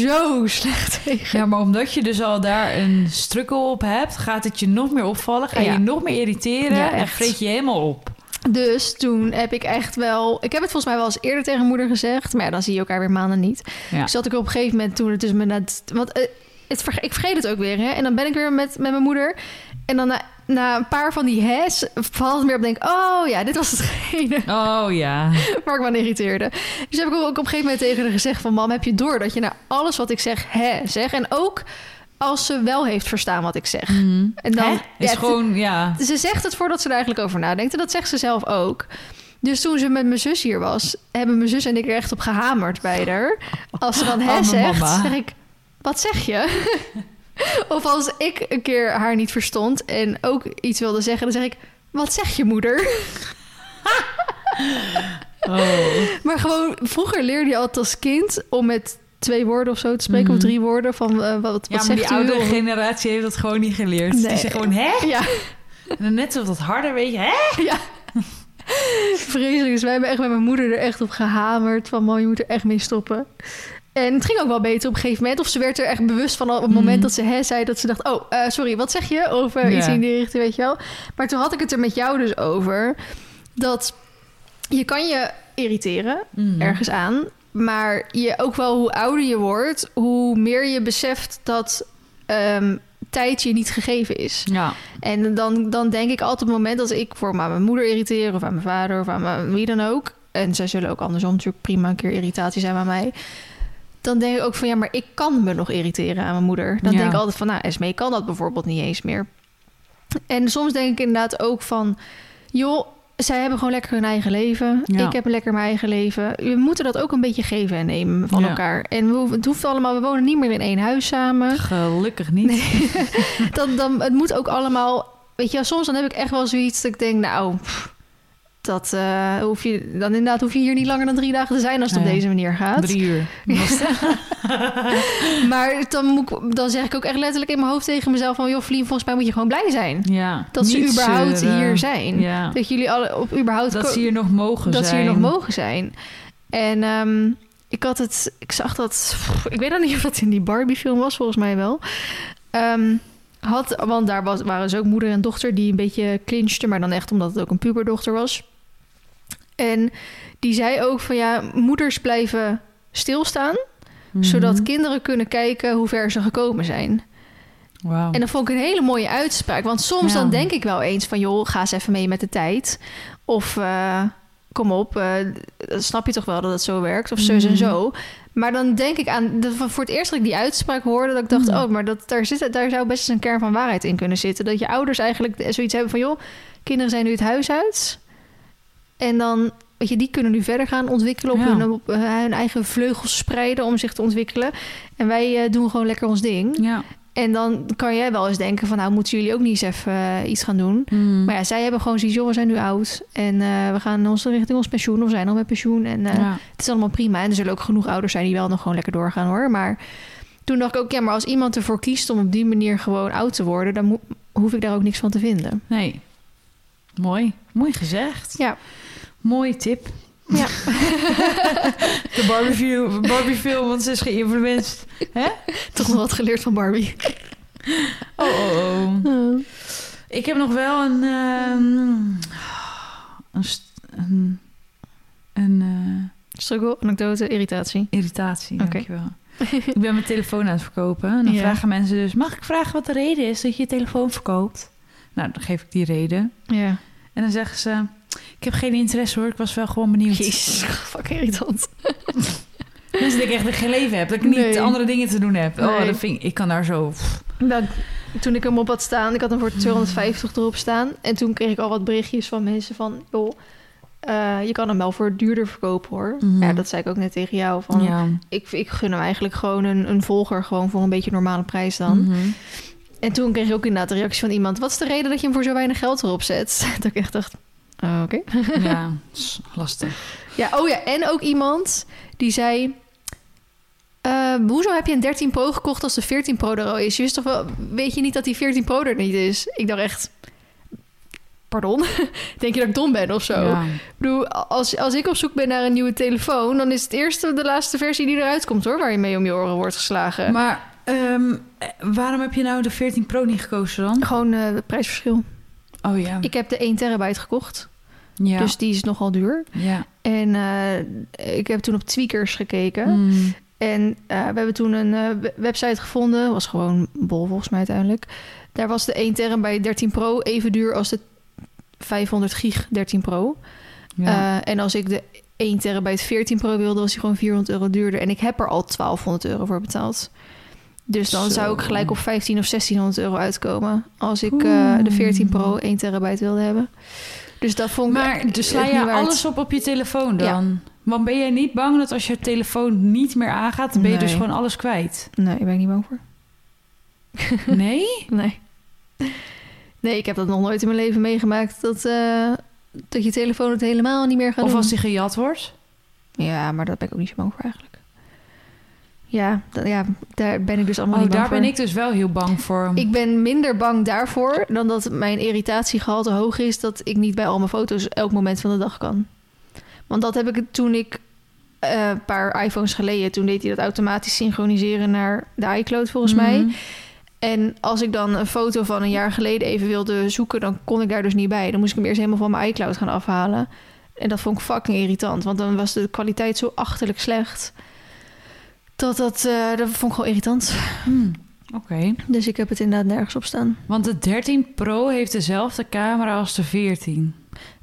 zo slecht tegen. ja, maar omdat je dus al daar een strukkel op hebt... gaat het je nog meer opvallen. Ga je Ja. nog meer irriteren. Ja, en vreet je helemaal op. Dus toen heb ik echt wel... Ik heb het volgens mij wel eens eerder tegen moeder gezegd. Maar ja, dan zie je elkaar weer maanden niet. Ja. Dus dat ik op een gegeven moment toen het dus me net... Want eh, het, verge- ik vergeet het ook weer, hè. En dan ben ik weer met, met mijn moeder. En dan na, na een paar van die hes valt het meer op. denk ik, oh ja, dit was hetgene Oh ja. waar ik me aan irriteerde. Dus heb ik ook op een gegeven moment tegen haar gezegd van... Mam, heb je door dat je naar alles wat ik zeg, hè, zeg? En ook als ze wel heeft verstaan wat ik zeg. Mhm. En dan... Hè? Is ja, gewoon, ja... ze zegt het voordat ze er eigenlijk over nadenkt. En dat zegt ze zelf ook. Dus toen ze met mijn zus hier was, hebben mijn zus en ik er echt op gehamerd bij haar. Als ze dan hè Arme zegt, zeg ik, wat zeg je? of als ik een keer haar niet verstond en ook iets wilde zeggen, dan zeg ik, wat zeg je moeder? Oh. maar gewoon, vroeger leerde je altijd als kind om met twee woorden of zo te spreken, of drie woorden van eh, wat, wat Ja, maar zegt die u? oudere generatie heeft dat gewoon niet geleerd. Nee. Die zegt gewoon, hè? Ja, En dan net zo wat harder, weet je, hè? ja. Vreselijk. Dus wij hebben echt met mijn moeder er echt op gehamerd. Van, man, je moet er echt mee stoppen. En het ging ook wel beter op een gegeven moment. Of ze werd er echt bewust van op het moment Mhm. dat ze hè zei... dat ze dacht, oh, eh, sorry, wat zeg je? Of Ja. iets in die richting, weet je wel. Maar toen had ik het er met jou dus over... dat je kan je irriteren Mhm. ergens aan... maar je ook wel hoe ouder je wordt... hoe meer je beseft dat ehm, tijd je niet gegeven is. Ja. En dan, dan denk ik altijd op het moment dat ik voor me aan mijn moeder irriteer... of aan mijn vader of aan mijn, wie dan ook... en zij zullen ook andersom natuurlijk prima een keer irritatie zijn bij mij... dan denk ik ook van ja, maar ik kan me nog irriteren aan mijn moeder. Dan Ja. denk ik altijd van, nou, Esmee kan dat bijvoorbeeld niet eens meer. En soms denk ik inderdaad ook van... joh, zij hebben gewoon lekker hun eigen leven. Ja. Ik heb lekker mijn eigen leven. We moeten dat ook een beetje geven en nemen van Ja. elkaar. En we hoeven, het hoeft allemaal... We wonen niet meer in één huis samen. Gelukkig niet. dan, dan, het moet ook allemaal... Weet je, soms dan heb ik echt wel zoiets dat ik denk... nou, pff, dat eh, hoef je... Dan inderdaad hoef je hier niet langer dan drie dagen te zijn... als het op Nee. deze manier gaat. Drie uur. Maar dan, moet ik, dan zeg ik ook echt letterlijk in mijn hoofd tegen mezelf... van joh, Vlien, volgens mij moet je gewoon blij zijn. Ja. Dat ze überhaupt zeuren. hier zijn. Ja. Dat jullie alle op überhaupt... Dat ze hier nog mogen dat ze zijn. hier nog mogen zijn. En ehm, ik had het... Ik zag dat... Ik weet nog niet of dat in die Barbie-film was. Volgens mij wel. Ehm, had, want daar was, waren dus ook moeder en dochter... die een beetje clinchten. Maar dan echt omdat het ook een puberdochter was. En die zei ook van... Ja, moeders blijven stilstaan... Mhm. zodat kinderen kunnen kijken hoe ver ze gekomen zijn. En dat vond ik een hele mooie uitspraak. Want soms Ja. dan denk ik wel eens van... joh, ga eens even mee met de tijd. Of eh, kom op, eh, snap je toch wel dat het zo werkt? Of zo Mhm. en zo. Maar dan denk ik aan... dat voor het eerst dat ik die uitspraak hoorde... dat ik dacht, Mhm. oh, maar dat, daar, zit, daar zou best eens een kern van waarheid in kunnen zitten. Dat je ouders eigenlijk zoiets hebben van... joh, kinderen zijn nu het huis uit. En dan... Weet je, die kunnen nu verder gaan ontwikkelen, op, Ja. hun, op eh, hun eigen vleugels spreiden om zich te ontwikkelen. En wij eh, doen gewoon lekker ons ding. Ja. En dan kan jij wel eens denken van... nou, moeten jullie ook niet eens even eh, iets gaan doen? Mhm. Maar ja, zij hebben gewoon zoiets... joh, we zijn nu oud en we gaan ons richting ons pensioen... of zijn al met pensioen en ja. het is allemaal prima. En er zullen ook genoeg ouders zijn die wel nog gewoon lekker doorgaan, hoor. Maar toen dacht ik ook, ja, maar als iemand ervoor kiest... om op die manier gewoon oud te worden... dan hoef ik daar ook niks van te vinden. Nee. Mooi. Mooi gezegd. Ja. Mooie tip. Ja. De barbecue, barbie film, want ze is geïnfluenced. Hè? Toch nog wat geleerd van Barbie. Oh, oh, oh. Ik heb nog wel een... ehm, een, een, een eh, Struggle, anekdote, irritatie. irritatie, Oké. dankjewel. ik ben mijn telefoon aan het verkopen. En dan Ja. vragen mensen dus... Mag ik vragen wat de reden is dat je je telefoon verkoopt? Nou, dan geef ik die reden. Ja. En dan zeggen ze... Ik heb geen interesse hoor, ik was wel gewoon benieuwd. Jezus, fucking irritant. Echt dat ik geen leven heb. Dat ik niet Nee. andere dingen te doen heb. Oh, Nee. dat vind ik, ik kan daar zo... Nou, toen ik hem op had staan, ik had hem voor 250 erop staan. En toen kreeg ik al wat berichtjes van mensen van... joh, eh, je kan hem wel voor duurder verkopen hoor. Mhm. Ja, dat zei ik ook net tegen jou. Van, ja. ik, ik gun hem eigenlijk gewoon een, een volger... gewoon voor een beetje normale prijs dan. Mhm. En toen kreeg ik ook inderdaad de reactie van iemand... wat is de reden dat je hem voor zo weinig geld erop zet? dat ik echt dacht, oh, oké. Ja, lastig. Ja, oh ja, en ook iemand die zei... eh, hoezo heb je een 13 Pro gekocht als de 14 Pro er al is? Je wist toch wel, weet je niet dat die 14 Pro er niet is? Ik dacht echt... Pardon? Denk je dat ik dom ben of zo? Ja. Ik bedoel, als, als ik op zoek ben naar een nieuwe telefoon... dan is het eerste de laatste versie die eruit komt, hoor... waar je mee om je oren wordt geslagen. Maar ehm, eh, waarom heb je nou de 14 Pro niet gekozen dan? Gewoon eh, het prijsverschil. Oh ja. Ik heb de 1 terabyte gekocht, ja. dus die is nogal duur. ja. En eh, ik heb toen op Tweakers gekeken... Mm. En eh, we hebben toen een eh, we- website gevonden. Was gewoon bol volgens mij uiteindelijk. Daar was de 1 terabyte 13 Pro even duur als de 500 gig 13 Pro. ja. En als ik de 1 terabyte 14 Pro wilde, was die gewoon 400 euro duurder. En ik heb er al 1200 euro voor betaald. Dus dan Zo. zou ik gelijk op 15 of 1600 euro uitkomen. Als ik de 14 Pro 1 terabyte wilde hebben. Dus dat vond ik maar echt dus sla niet je alles op op je telefoon Ja. dan? Want ben jij niet bang dat als je telefoon niet meer aangaat... dan ben je dus gewoon alles kwijt? Nee, ik ben ik niet bang voor. Nee? Nee. Nee, ik heb dat nog nooit in mijn leven meegemaakt. Dat, eh, dat je telefoon het helemaal niet meer gaat Of doen. als die gejat wordt? Ja, maar daar ben ik ook niet zo bang voor eigenlijk. Ja, ja daar ben ik dus allemaal Oh, niet bang daar voor. ben ik dus wel heel bang voor. Ik ben minder bang daarvoor dan dat mijn irritatiegehalte hoog is... dat ik niet bij al mijn foto's elk moment van de dag kan. Want dat heb ik toen ik eh, een paar iPhones geleden... toen deed hij dat automatisch synchroniseren naar de iCloud volgens mij... Mhm. En als ik dan een foto van een jaar geleden even wilde zoeken, dan kon ik daar dus niet bij. Dan moest ik hem eerst helemaal van mijn iCloud gaan afhalen. En dat vond ik fucking irritant, want dan was de kwaliteit zo achterlijk slecht. Dat, dat, eh, dat vond ik gewoon irritant. Hmm, Oké. Dus ik heb het inderdaad nergens op staan. Want de 13 Pro heeft dezelfde camera als de 14.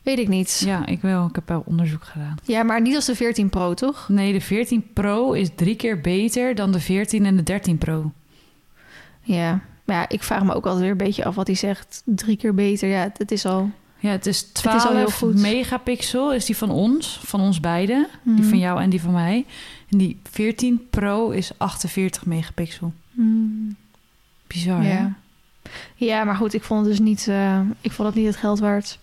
Weet ik niet. Ja, Ja, ik wel. Ik heb wel onderzoek gedaan. maar niet als de 14 Pro, toch? Nee, de 14 Pro is drie keer beter dan de 14 en de 13 Pro. Ja. Maar ja, ik vraag me ook altijd weer een beetje af wat hij zegt. Drie keer beter. Ja, het is al... Ja, het is is al 12 heel goed. megapixel is die van ons, van ons beiden. Die Mhm. van jou en die van mij. En die 14 Pro is 48 megapixel. Hmm. Bizar? Ja. ja, maar goed, ik vond het dus niet, eh, ik vond het niet het geld waard.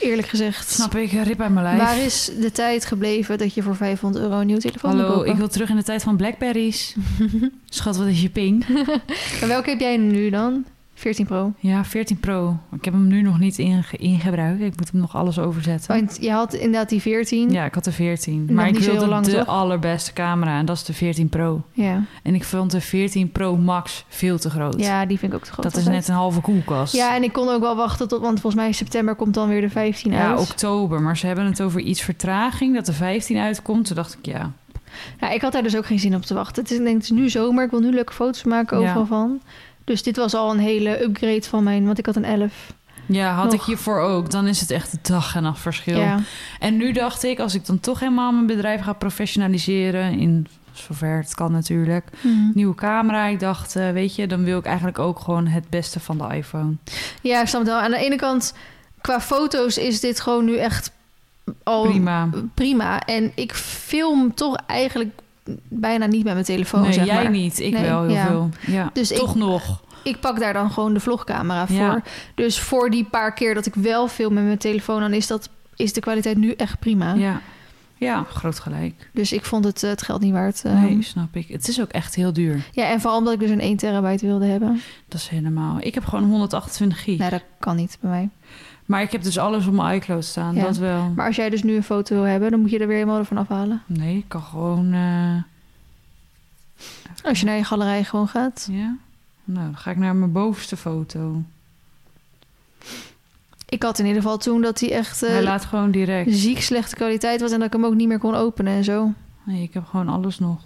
Eerlijk gezegd. Snap ik, rip uit mijn lijf. Waar is de tijd gebleven dat je voor 500 euro een nieuwe telefoon Hallo, kopen? ik wil terug in de tijd van Blackberries. Schat, wat is je ping? En welke heb jij nu dan? 14 Pro. Ja, 14 Pro. Ik heb hem nu nog niet in, in gebruik. Ik moet hem nog alles overzetten. Want je had inderdaad die 14. Ja, ik had de 14. Nog Maar ik wilde lang, de toch? allerbeste camera. En dat is de 14 Pro. Ja. En ik vond de 14 Pro Max veel te groot. Ja, die vind ik ook te groot. dat is net een halve koelkast. Ja, en ik kon ook wel wachten tot... Want volgens mij in september komt dan weer de 15 Ja, uit. oktober. Maar ze hebben het over iets vertraging. Dat de 15 uitkomt. Toen dacht ik, ja. Ja, ik had daar dus ook geen zin op te wachten. Het is, denk, het is nu zomer. Ik wil nu leuke foto's maken overal Ja. van. Dus dit was al een hele upgrade van mijn... Want ik had een 11. Ja, had Nog. ik hiervoor ook. Dan is het echt een dag en nacht verschil. Ja. En nu dacht ik, als ik dan toch helemaal mijn bedrijf ga professionaliseren... in zover het kan natuurlijk... Mhm. nieuwe camera. Ik dacht, eh, weet je, dan wil ik eigenlijk ook gewoon het beste van de iPhone. Ja, ik snap het wel. Aan de ene kant, qua foto's is dit gewoon nu echt al Prima. prima. En ik film toch eigenlijk bijna niet met mijn telefoon, nee, zeg jij maar. niet. Ik Nee, wel heel ja. veel. Ja, Dus toch ik- nog. Ik pak daar dan gewoon de vlogcamera voor. Ja. Dus voor die paar keer dat ik wel film met mijn telefoon... dan is, dat, is de kwaliteit nu echt prima. Ja. ja, groot gelijk. Dus ik vond het, eh, het geld niet waard. Nee, snap ik. Het is ook echt heel duur. Ja, en vooral omdat ik dus een 1 terabyte wilde hebben. Dat is helemaal... Ik heb gewoon 128 gig. Nee, dat kan niet bij mij. Maar ik heb dus alles op mijn iCloud staan. Ja. Dat wel. Maar als jij dus nu een foto wil hebben... dan moet je er weer helemaal van afhalen. Nee, ik kan gewoon... eh, Als je naar je galerij gewoon gaat. Ja? Nou, dan ga ik naar mijn bovenste foto. Ik had in ieder geval toen dat hij echt eh, Hij laat gewoon direct. ziek slechte kwaliteit was en dat ik hem ook niet meer kon openen en zo. Nee, ik heb gewoon alles nog.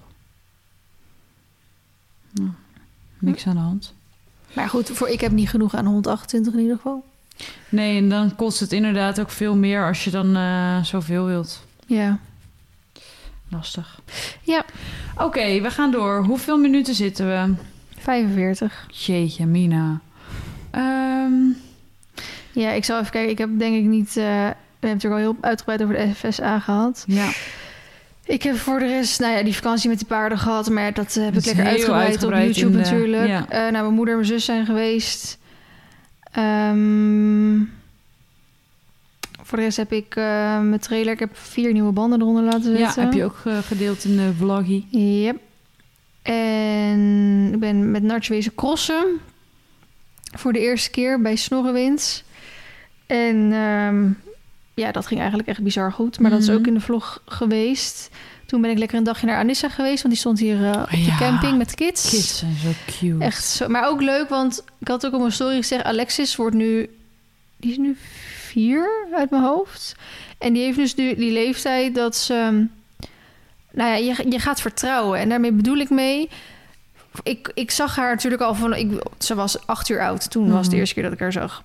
Nou, niks aan de hand. Maar goed, voor ik heb niet genoeg aan 128 in ieder geval. Nee, en dan kost het inderdaad ook veel meer als je dan eh, zoveel wilt. Ja. Lastig. Ja. Oké, we gaan door. Hoeveel minuten zitten we? 45. Jeetje, Mina. Ehm, Ja, ik zal even kijken. Ik heb denk ik niet... eh, we hebben het natuurlijk al heel uitgebreid over de FSA gehad. ja, Ik heb voor de rest, nou ja, die vakantie met die paarden gehad. Maar dat eh, heb Dat ik lekker uitgebreid, uitgebreid op YouTube de- natuurlijk. ja. Eh, nou, mijn moeder en mijn zus zijn geweest. Ehm, voor de rest heb ik eh, mijn trailer... Ik heb vier nieuwe banden eronder laten ja, zetten. heb je ook eh, gedeeld in de vloggie. Yep. En ik ben met Nartje wezen crossen. Voor de eerste keer bij Snorrewinds. En ehm, ja, dat ging eigenlijk echt bizar goed. Maar dat is Mhm. ook in de vlog geweest. Toen ben ik lekker een dagje naar Anissa geweest. Want die stond hier eh, op de Ja, camping met kids. Kids zijn zo cute. Echt zo. Maar ook leuk, want ik had ook op mijn story gezegd... Alexis wordt nu... Die is nu vier uit mijn hoofd. En die heeft dus nu die leeftijd dat ze... ehm, Nou ja, je, je gaat vertrouwen. En daarmee bedoel ik mee... Ik, ik zag haar natuurlijk al van... Ik, ze was acht uur oud. Toen was het de Mhm. eerste keer dat ik haar zag.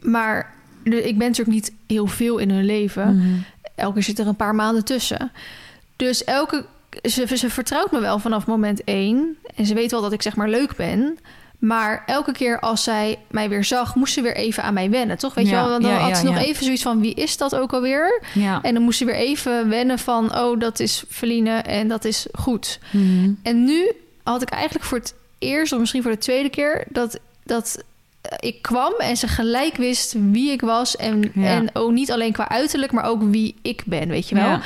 Maar ik ben natuurlijk niet heel veel in hun leven Mhm. Elke keer zit er een paar maanden tussen. Dus elke ze, ze vertrouwt me wel vanaf moment één. En ze weet wel dat ik zeg maar leuk ben. Maar elke keer als zij mij weer zag, moest ze weer even aan mij wennen, toch? Weet je wel? Want dan ja, had ja, ze nog even zoiets van: wie is dat ook alweer? Ja. En dan moest ze weer even wennen van: oh, dat is Feline en dat is goed. Mhm. En nu had ik eigenlijk voor het eerst, of misschien voor de tweede keer, dat, dat ik kwam en ze gelijk wist wie ik was. En, Ja. en ook niet alleen qua uiterlijk, maar ook wie ik ben, weet je wel. Ja.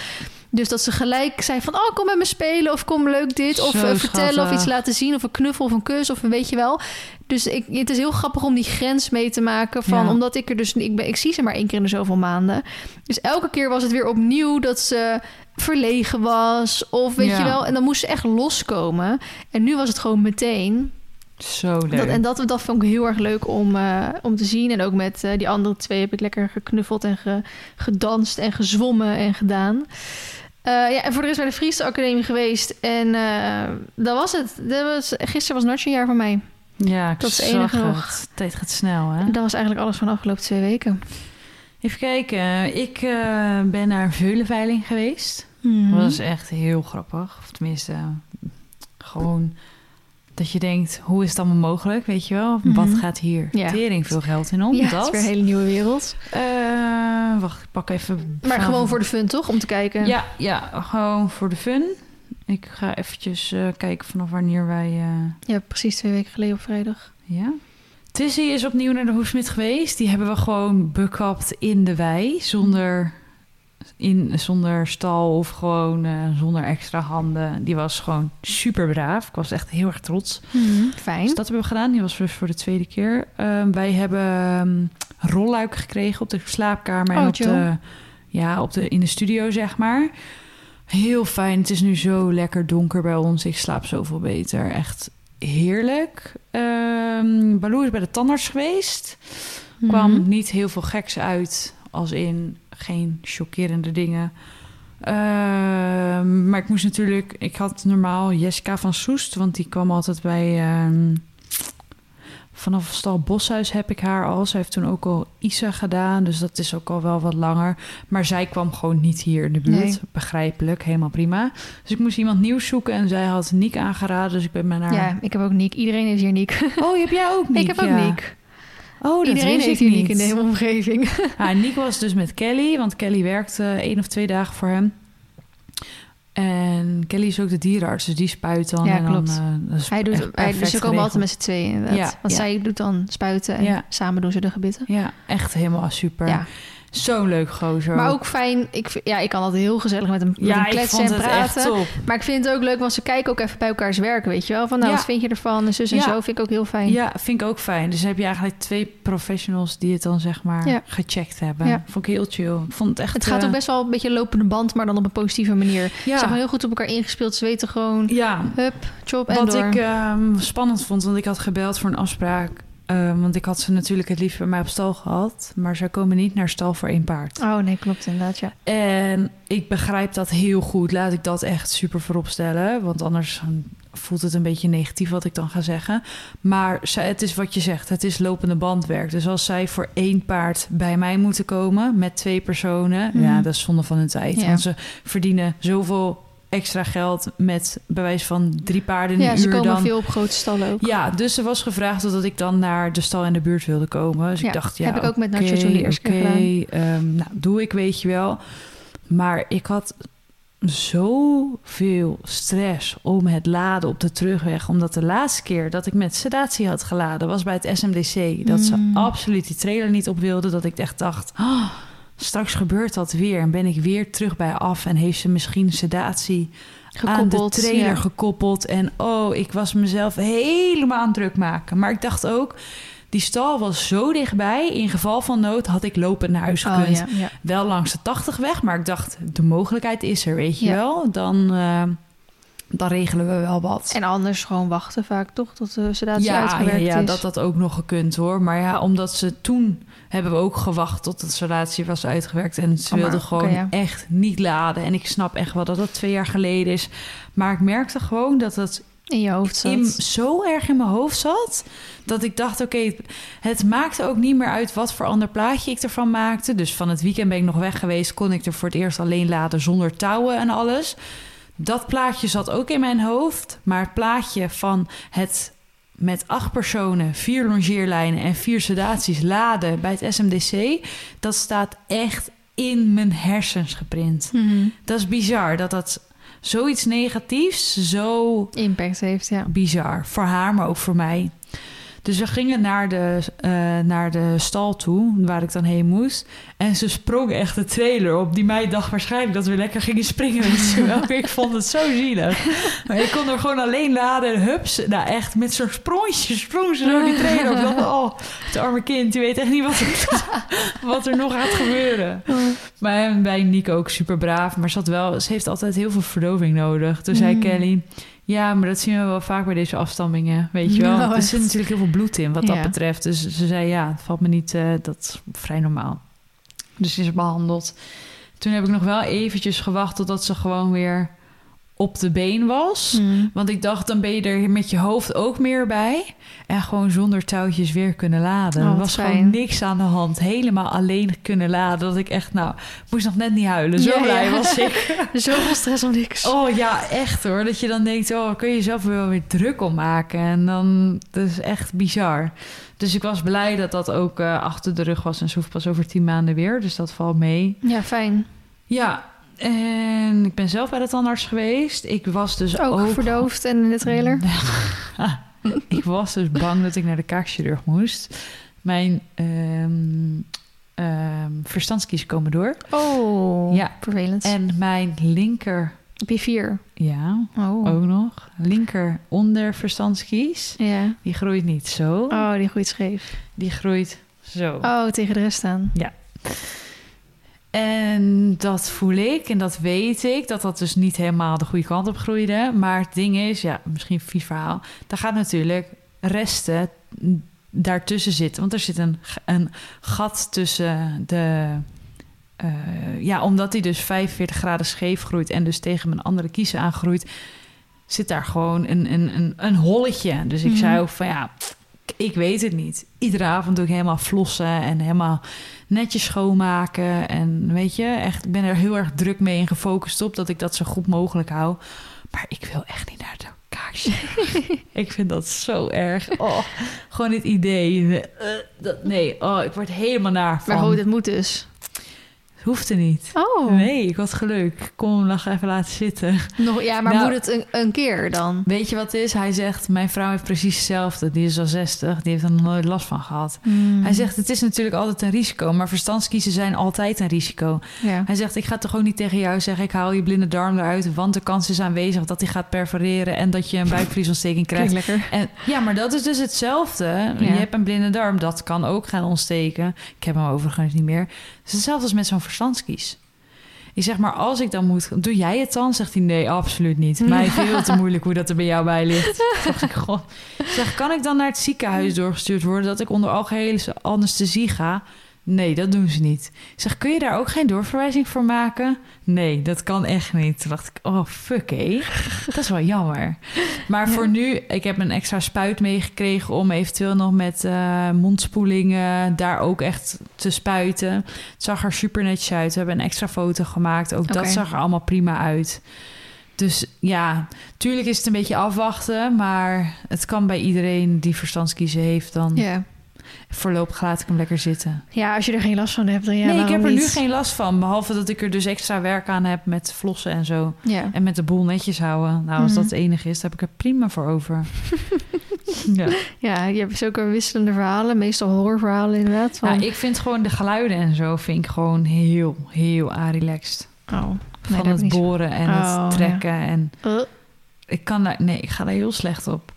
Dus dat ze gelijk zei van, oh, kom met me spelen of kom leuk dit. Of eh, vertellen of iets laten zien of een knuffel of een kus of een weet je wel. Dus ik, het is heel grappig om die grens mee te maken van, Ja. omdat ik er dus, ik, ben, ik zie ze maar één keer in de zoveel maanden. Dus elke keer was het weer opnieuw dat ze verlegen was of weet je wel. En dan moest ze echt loskomen. En nu was het gewoon meteen. Zo leuk. Dat, en dat, dat vond ik heel erg leuk om, eh, om te zien. En ook met eh, die andere twee heb ik lekker geknuffeld en ge- gedanst en gezwommen en gedaan. Eh, ja, en voor de rest bij de Friese Academie geweest. En dat was het. Dat was, gisteren was Nartje een jaar van mij. ja, ik dat is zag het enige het. nog. Tijd gaat snel, hè? Dat was eigenlijk alles van de afgelopen twee weken. Even kijken. Ik ben naar Veulenveiling geweest. Mhm. Dat was echt heel grappig. Of tenminste, gewoon dat je denkt, hoe is het allemaal mogelijk, weet je wel? Wat gaat hier Ja. tering veel geld in om? ja, dat. het is weer een hele nieuwe wereld. Eh, wacht, ik pak even... Maar gewoon voor de fun, toch? Om te kijken. Ja, ja, gewoon voor de fun. Ik ga eventjes eh, kijken vanaf wanneer wij... eh, Ja, precies twee weken geleden op vrijdag. Ja. Tizzy is opnieuw naar de Hoefsmid geweest. Die hebben we gewoon bekapt in de wei. Zonder, in, zonder stal of gewoon eh, zonder extra handen. Die was gewoon super braaf. Ik was echt heel erg trots. Fijn. Dus dat hebben we gedaan. Die was dus voor de tweede keer. Ehm, wij hebben ehm, rolluiken gekregen op de slaapkamer. en Oh, op de, ja, op de, in de studio, zeg maar. Heel fijn. Het is nu zo lekker donker bij ons. Ik slaap zoveel beter. Echt heerlijk. Ehm Baloo is bij de tandarts geweest. Kwam Mhm. niet heel veel geks uit. Als in geen chockerende dingen. Ehm, maar ik moest natuurlijk... Ik had normaal Jessica van Soest. Want die kwam altijd bij... ehm, vanaf Stal Boshuis heb ik haar al. Ze heeft toen ook al Isa gedaan. Dus dat is ook al wel wat langer. Maar zij kwam gewoon niet hier in de buurt. Nee. Begrijpelijk, helemaal prima. Dus ik moest iemand nieuws zoeken. En zij had Niek aangeraden. Dus ik ben met haar... Ja, ik heb ook Niek. Iedereen heeft hier Niek. Oh, heb jij ook Niek? ik heb ook Ja. Niek. Oh, dat Iedereen heeft niet. Niek in de hele omgeving. Ah, Nick was dus met Kelly, want Kelly werkte één of twee dagen voor hem. En Kelly is ook de dierenarts, dus die spuit dan. Ja, en klopt. eh, dat is Hij doet, hij, dus ze komen altijd met z'n tweeën inderdaad. Ja, Want ja. zij doet dan spuiten en Ja. samen doen ze de gebitten. Ja, echt helemaal super. Ja. Zo'n leuk gozer. Maar ook fijn. Ik, ja, ik kan altijd heel gezellig met hem, met ja, hem ik kletsen vond en het praten. echt top. Maar ik vind het ook leuk, want ze kijken ook even bij elkaars werken, weet je wel. Van nou, Ja. wat vind je ervan? En zus en Ja. zo vind ik ook heel fijn. Ja, vind ik ook fijn. Dus heb je eigenlijk twee professionals die het dan zeg maar gecheckt hebben. Vond ik heel chill. Vond het echt. Het gaat eh, ook best wel een beetje lopende band, maar dan op een positieve manier. Ze gewoon heel goed op elkaar ingespeeld. Ze weten gewoon, ja. hup, chop en Wat door. ik ehm, spannend vond, want ik had gebeld voor een afspraak. Eh, want ik had ze natuurlijk het liefst bij mij op stal gehad. Maar ze komen niet naar stal voor één paard. Oh nee, klopt inderdaad, ja. En ik begrijp dat heel goed. Laat ik dat echt super voorop stellen. Want anders voelt het een beetje negatief wat ik dan ga zeggen. Maar het is wat je zegt. Het is lopende bandwerk. Dus als zij voor één paard bij mij moeten komen met twee personen. Mhm. Ja, dat is zonde van hun tijd. Ja. Want ze verdienen zoveel extra geld met bewijs van drie paarden in Ja, een ze uur komen dan. veel op grote stallen ook. Ja, dus er was gevraagd dat ik dan naar de stal in de buurt wilde komen. Dus Ja, ik dacht, ja, heb ik ook met Nacho oké, toen de eerste keer oké, ehm, nou, doe ik, weet je wel. Maar ik had zoveel stress om het laden op de terugweg. Omdat de laatste keer dat ik met sedatie had geladen... was bij het SMDC. Dat ze Mm. absoluut die trailer niet op wilden. Dat ik echt dacht... "Ah, straks gebeurt dat weer. En ben ik weer terug bij af. En heeft ze misschien sedatie Gekoppeld. aan de trailer ja. gekoppeld. En oh, ik was mezelf helemaal aan het druk maken. Maar ik dacht ook, die stal was zo dichtbij. In geval van nood had ik lopend naar huis Oh, gekund. ja, ja. Wel langs de 80 weg, maar ik dacht, de mogelijkheid is er, weet je Ja. wel. Dan, eh, dan regelen we wel wat. En anders gewoon wachten vaak, toch? Tot de sedatie ja, ja, uitgewerkt ja, is. dat had ook nog gekund hoor. Maar ja, omdat ze toen hebben we ook gewacht tot de installatie was uitgewerkt. En ze Oh, wilden gewoon ja. echt niet laden. En ik snap echt wel dat dat twee jaar geleden is. Maar ik merkte gewoon dat het In je hoofd zat. in, zo erg in mijn hoofd zat. Dat ik dacht, oké, het- het maakte ook niet meer uit wat voor ander plaatje ik ervan maakte. Dus van het weekend ben ik nog weg geweest. Kon ik er voor het eerst alleen laden zonder touwen en alles. Dat plaatje zat ook in mijn hoofd. Maar het plaatje van het met acht personen, vier longeerlijnen en vier sedaties laden bij het SMDC... dat staat echt in mijn hersens geprint. Mhm. Dat is bizar dat dat zoiets negatiefs zo Impact heeft, ja. bizar. Voor haar, maar ook voor mij. Dus we gingen naar de, eh, naar de stal toe, waar ik dan heen moest. En ze sprong echt de trailer op, die mij dacht waarschijnlijk dat we lekker gingen springen. Ik vond het zo zielig. Maar ik kon er gewoon alleen laden en hups. Nou echt, met zo'n sprongetje sprong ze zo die trailer op. Ik dacht, oh, het arme kind, die weet echt niet wat er, wat er nog gaat gebeuren. Maar bij Nico ook super braaf. Maar ze, had wel, ze heeft altijd heel veel verdoving nodig. Toen zei Mm. Kelly... Ja, maar dat zien we wel vaak bij deze afstammingen, weet je wel. Nou, er zit natuurlijk heel veel bloed in wat dat betreft. Dus ze zei, ja, het valt me niet, eh, dat is vrij normaal. Dus is behandeld. Toen heb ik nog wel eventjes gewacht totdat ze gewoon weer op de been was. Mhm. Want ik dacht, dan ben je er met je hoofd ook meer bij. En gewoon zonder touwtjes weer kunnen laden. Oh, er was fijn. gewoon niks aan de hand. Helemaal alleen kunnen laden. Dat ik echt, nou, moest nog net niet huilen. Zo Ja, blij ja. was ik. Zoveel stress om niks. Oh ja, echt hoor. Dat je dan denkt, oh, kun je jezelf er wel weer druk om maken. En dan, dat is echt bizar. Dus ik was blij dat dat ook eh, achter de rug was. En ze hoeft pas over tien maanden weer. Dus dat valt mee. Ja, fijn. Ja, en ik ben zelf bij de tandarts geweest. Ik was dus Ook, ook... verdoofd en in de trailer. ik was dus bang dat ik naar de kaakchirurg moest. Mijn ehm ehm verstandskies komen door. Oh, Ja. vervelend. En mijn linker... Heb je vier? Ja, Oh. ook nog. Linker onder verstandskies. Ja. Die groeit niet zo. Oh, die groeit scheef. Die groeit zo. Oh, tegen de rest aan. En dat voel ik en dat weet ik, dat dat dus niet helemaal de goede kant op groeide. Maar het ding is, ja, misschien een vies verhaal. Daar gaat natuurlijk resten daartussen zitten. Want er zit een, een gat tussen de... eh, ja, omdat die dus 45 graden scheef groeit en dus tegen mijn andere kiezen aangroeit... zit daar gewoon een, een, een, een holletje. Dus ik Mhm. zei ook van ja, ik weet het niet. Iedere avond doe ik helemaal flossen en helemaal netjes schoonmaken. En weet je, echt, ik ben er heel erg druk mee en gefocust op dat ik dat zo goed mogelijk hou. Maar ik wil echt niet naar de kaarsje. ik vind dat zo erg. Oh, gewoon het idee. eh, dat, nee, oh, ik word helemaal naar van. Maar goed, het moet dus. Hoefde niet. Oh. Nee, ik had geluk. Hem nog even laten zitten. Nog, ja, maar Nou- moet het een, een keer dan? Weet je wat het is? Hij zegt, mijn vrouw heeft precies hetzelfde. Die is al 60. Die heeft er nog nooit last van gehad. Hmm. Hij zegt, het is natuurlijk altijd een risico. Maar verstandskiezen zijn altijd een risico. Ja. Hij zegt, ik ga toch ook niet tegen jou zeggen... ik haal je blinde darm eruit... want de kans is aanwezig dat hij gaat perforeren... en dat je een buikvliesontsteking krijgt. Klinkt lekker. En, ja, maar dat is dus hetzelfde. Je hebt een blinde darm, dat kan ook gaan ontsteken. Ik heb hem overigens niet meer. Is hetzelfde als met zo'n verstandskies. Ik zeg maar, als ik dan moet... Doe jij het dan? Zegt hij, nee, absoluut niet. Mij veel te moeilijk hoe dat er bij jou bij ligt. Dacht ik, god. Ik zeg, kan ik dan naar het ziekenhuis doorgestuurd worden... dat ik onder algehele anesthesie ga? Nee, dat doen ze niet. Ik zeg, kun je daar ook geen doorverwijzing voor maken? Nee, dat kan echt niet. Toen dacht ik, oh, fuck, hé. Dat is wel jammer. Maar Ja. voor nu, ik heb een extra spuit meegekregen... om eventueel nog met eh, mondspoelingen daar ook echt te spuiten. Het zag er super netjes uit. We hebben een extra foto gemaakt. Ook dat zag er allemaal prima uit. Dus ja, tuurlijk is het een beetje afwachten... maar het kan bij iedereen die verstandskiezen heeft... dan Ja. Voorlopig laat ik hem lekker zitten. ja, als je er geen last van hebt, dan ja, nee, ik heb er nu geen last van. Behalve dat ik er dus extra werk aan heb met flossen en zo. Ja. En met de boel netjes houden. Nou, als Mhm. dat het enige is, dan heb ik er prima voor over. ja. ja, je hebt zulke wisselende verhalen. Meestal horrorverhalen inderdaad. Van, ja, ik vind gewoon de geluiden en zo vind ik gewoon heel, heel relaxed. oh, nee, Van het boren en Oh, het trekken. En Uh, ik kan daar, nee, ik ga daar heel slecht op.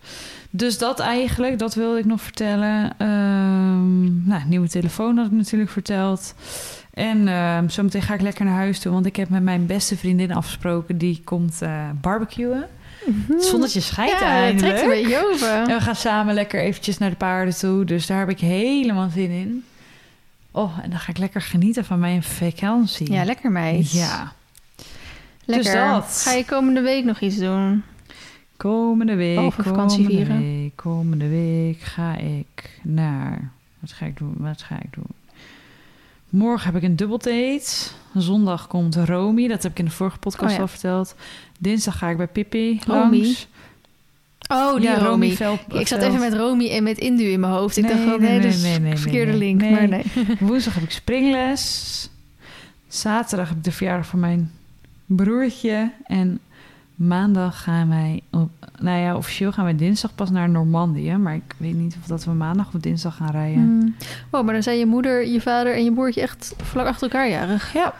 Dus dat eigenlijk, dat wilde ik nog vertellen. Ehm, nou, nieuwe telefoon had ik natuurlijk verteld. En ehm, zometeen ga ik lekker naar huis toe, want ik heb met mijn beste vriendin afgesproken. Die komt eh barbecuen. Het zonnetje schijnt ja, eindelijk. trekt een beetje over. En we gaan samen lekker eventjes naar de paarden toe. Dus daar heb ik helemaal zin in. Oh, en dan ga ik lekker genieten van mijn vakantie. Ja, lekker meid. Ja. lekker. Dus dat. Ga je komende week nog iets doen? Komende week, Behalve vakantie komende vieren. week, komende week ga ik naar... Wat ga ik doen? Wat ga ik doen? Morgen heb ik een dubbeldate. Zondag komt Romy. Dat heb ik in de vorige podcast Oh ja. al verteld. Dinsdag ga ik bij Pippi Romy? langs. Oh, die ja, Romy. Vel- Ik zat even met Romy en met Indu in mijn hoofd. Ik Nee, dacht van, nee, nee, nee, nee, nee, verkeerde link. Maar nee. Woensdag heb ik springles. Zaterdag heb ik de verjaardag van mijn broertje. En maandag gaan wij... Op, nou ja, officieel gaan wij dinsdag pas naar Normandië. Maar ik weet niet of dat we maandag of dinsdag gaan rijden. Hmm. Wow, maar dan zijn je moeder, je vader en je broertje echt vlak achter elkaar jarig. Ja.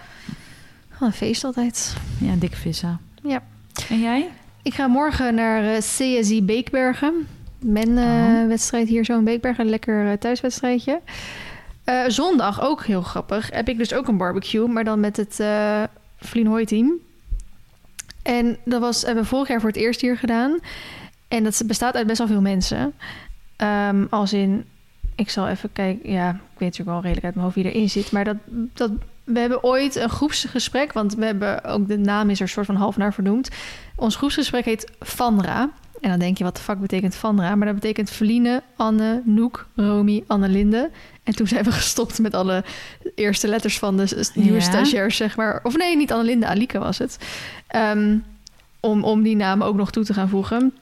Wat een feest altijd. Ja, dikke vissen. Ja. En jij? Ik ga morgen naar eh, CSI Beekbergen. Men eh, Oh. wedstrijd hier zo in Beekbergen. Een lekker eh, thuiswedstrijdje. Zondag, ook heel grappig, heb ik dus ook een barbecue. Maar dan met het eh Vlien Hooi team. En dat was, hebben we vorig jaar voor het eerst hier gedaan. En dat bestaat uit best wel veel mensen. Ehm, als in, ik zal even kijken. Ja, ik weet natuurlijk wel redelijk uit mijn hoofd wie erin zit. Maar dat, dat, we hebben ooit een groepsgesprek. Want we hebben ook de naam is er soort van half naar vernoemd. Ons groepsgesprek heet Vanra. En dan denk je, wat de fuck betekent Vanra? Maar dat betekent Feline, Anne, Noek, Romy, Annelinde. En toen zijn we gestopt met alle eerste letters van de nieuwe Ja. stagiairs, zeg maar. Of nee, niet Annelinde, Alike was het. Ehm, om, om die namen ook nog toe te gaan voegen.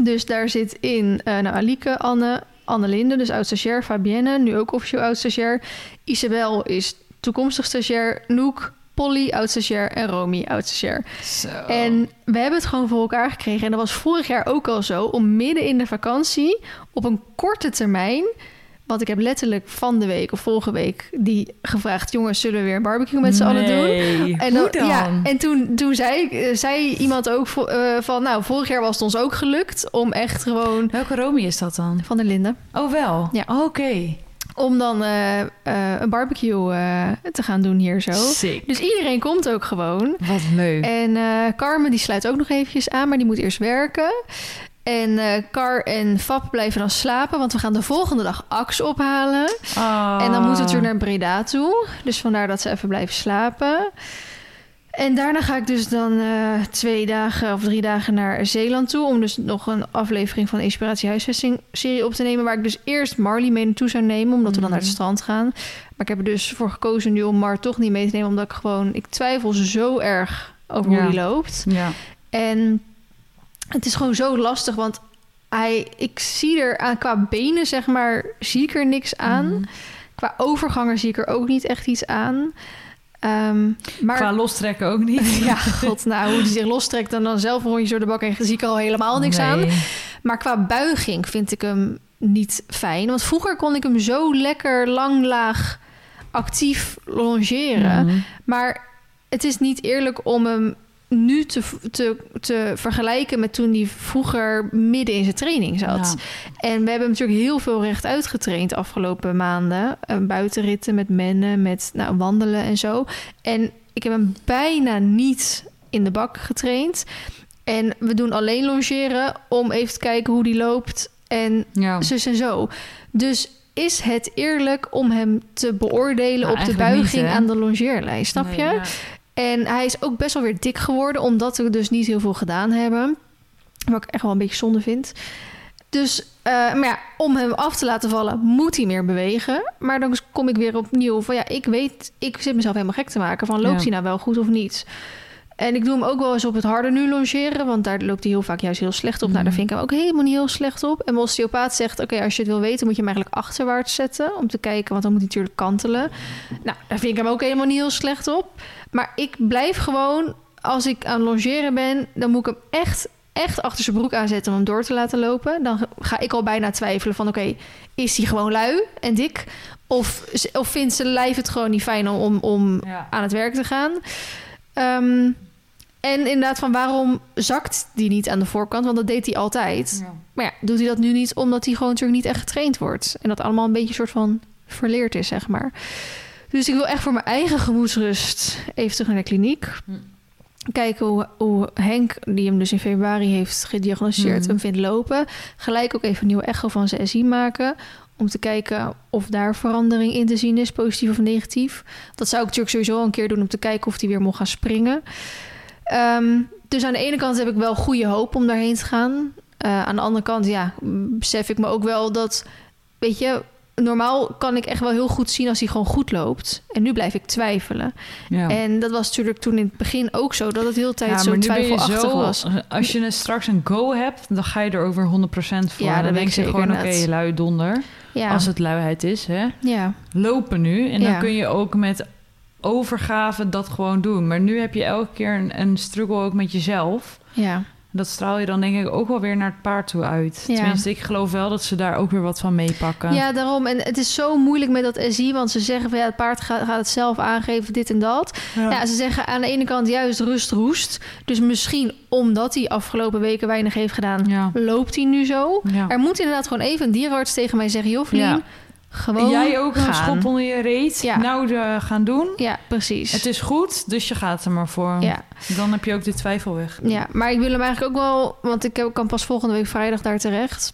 Dus daar zit in eh nou, Alike, Anne, Annelinde, dus oud-stagiair. Fabienne, nu ook officieel oud-stagiair. Isabel is toekomstig stagiair. Noek, Polly, oud-stagiair. En Romy, oud-stagiair. Zo. En we hebben het gewoon voor elkaar gekregen. En dat was vorig jaar ook al zo. Om midden in de vakantie, op een korte termijn... Want ik heb letterlijk van de week of vorige week die gevraagd... jongens, zullen we weer een barbecue met z'n allen doen? En, hoe dan? Ja, en toen, toen zei, eh, zei iemand ook eh, van... nou, vorig jaar was het ons ook gelukt om echt gewoon... Welke Romy is dat dan? Van der Linden. Oh, wel? Ja. Oké. Om dan eh, eh, een barbecue eh, te gaan doen hier zo. Sick. Dus iedereen komt ook gewoon. Wat leuk. En Carmen die sluit ook nog eventjes aan, maar die moet eerst werken. En Car en Fab blijven dan slapen, want we gaan de volgende dag Ax ophalen. Ah. En dan moeten we terug naar Breda toe. Dus vandaar dat ze even blijven slapen. En daarna ga ik dus dan eh, twee dagen of drie dagen naar Zeeland toe... om dus nog een aflevering van Inspiratie Huisvesting serie op te nemen... waar ik dus eerst Marley mee naartoe zou nemen... omdat we dan naar het Mhm. strand gaan. Maar ik heb er dus voor gekozen nu om Mar toch niet mee te nemen... omdat ik gewoon... Ik twijfel zo erg over Ja. hoe die loopt. Ja. En het is gewoon zo lastig, want hij, ik zie er aan qua benen, zeg maar, zie ik er niks aan. Mhm. Qua overganger zie ik er ook niet echt iets aan. Ehm, maar Qua lostrekken ook niet. ja, god, nou, hoe die zich lostrekt en dan zelf rondje door de bak heen, zie ik er al helemaal niks Nee. aan. Maar qua buiging vind ik hem niet fijn. Want vroeger kon ik hem zo lekker lang, laag, actief longeren. Mhm. Maar het is niet eerlijk om hem nu te, te, te vergelijken met toen hij vroeger midden in zijn training zat. Ja. En we hebben hem natuurlijk heel veel rechtuit getraind de afgelopen maanden. Eh, buitenritten met mennen, met nou, wandelen en zo. En ik heb hem bijna niet in de bak getraind. En we doen alleen longeren om even te kijken hoe die loopt. En Ja. zus en zo. Dus is het eerlijk om hem te beoordelen Nou, op de niet, buiging aan de longeerlijn, snap Nee, je? ja. En hij is ook best wel weer dik geworden, omdat we dus niet heel veel gedaan hebben. Wat ik echt wel een beetje zonde vind. Dus, eh, maar ja, om hem af te laten vallen, moet hij meer bewegen. Maar dan kom ik weer opnieuw van ja, ik weet, ik zit mezelf helemaal gek te maken van loopt Ja. hij nou wel goed of niet. En ik doe hem ook wel eens op het harde nu longeren, want daar loopt hij heel vaak juist heel slecht op. Nou, daar Mhm. vind ik hem ook helemaal niet heel slecht op. En mijn osteopaat zegt, oké, als je het wil weten, moet je hem eigenlijk achterwaarts zetten om te kijken, want dan moet hij natuurlijk kantelen. Nou, daar vind ik hem ook helemaal niet heel slecht op. Maar ik blijf gewoon, als ik aan het longeren ben, dan moet ik hem echt, echt achter zijn broek aanzetten om hem door te laten lopen. Dan ga ik al bijna twijfelen van, oké, is hij gewoon lui en dik? Of, of vindt zijn lijf het gewoon niet fijn om, om, om Ja. aan het werk te gaan? Ehm, en inderdaad, van waarom zakt die niet aan de voorkant? Want dat deed hij altijd. Ja. Maar ja, doet hij dat nu niet omdat hij gewoon natuurlijk niet echt getraind wordt. En dat allemaal een beetje een soort van verleerd is, zeg maar. Dus ik wil echt voor mijn eigen gemoedsrust even terug naar de kliniek. Hm. Kijken hoe, hoe Henk, die hem dus in februari heeft gediagnosticeerd, Mhm. hem vindt lopen. Gelijk ook even een nieuwe echo van zijn SI maken. Om te kijken of daar verandering in te zien is, positief of negatief. Dat zou ik natuurlijk sowieso al een keer doen om te kijken of hij weer mocht gaan springen. Ehm, dus aan de ene kant heb ik wel goede hoop om daarheen te gaan. Eh, aan de andere kant, ja, besef ik me ook wel dat, weet je, normaal kan ik echt wel heel goed zien als hij gewoon goed loopt. En nu blijf ik twijfelen. Ja. En dat was natuurlijk toen in het begin ook zo, dat het heel tijd Ja, zo twijfelachtig zo, was. Als je straks een go hebt, dan ga je er weer 100% voor. Ja, dan denk je gewoon, oké, inderdaad. lui donder. Ja, Als het luiheid is, hè. ja. Lopen nu. En dan Ja. kun je ook met overgave dat gewoon doen. Maar nu heb je elke keer een, een struggle ook met jezelf. ja. Dat straal je dan denk ik ook wel weer naar het paard toe uit. Ja. Tenminste, ik geloof wel dat ze daar ook weer wat van meepakken. Ja, daarom. En het is zo moeilijk met dat SI, want ze zeggen van ja, het paard gaat, gaat het zelf aangeven, dit en dat. Ja. ze zeggen aan de ene kant juist rust roest. Dus misschien omdat hij afgelopen weken weinig heeft gedaan, Ja. loopt hij nu zo. Er moet inderdaad gewoon even een dierenarts tegen mij zeggen, Joflien, Ja. Gewoon Jij ook een schop onder je reet. Ja. Nou, de, gaan doen. Ja, precies. Het is goed, dus je gaat er maar voor. ja. Dan heb je ook de twijfel weg. ja, maar ik wil hem eigenlijk ook wel, want ik kan pas volgende week vrijdag daar terecht.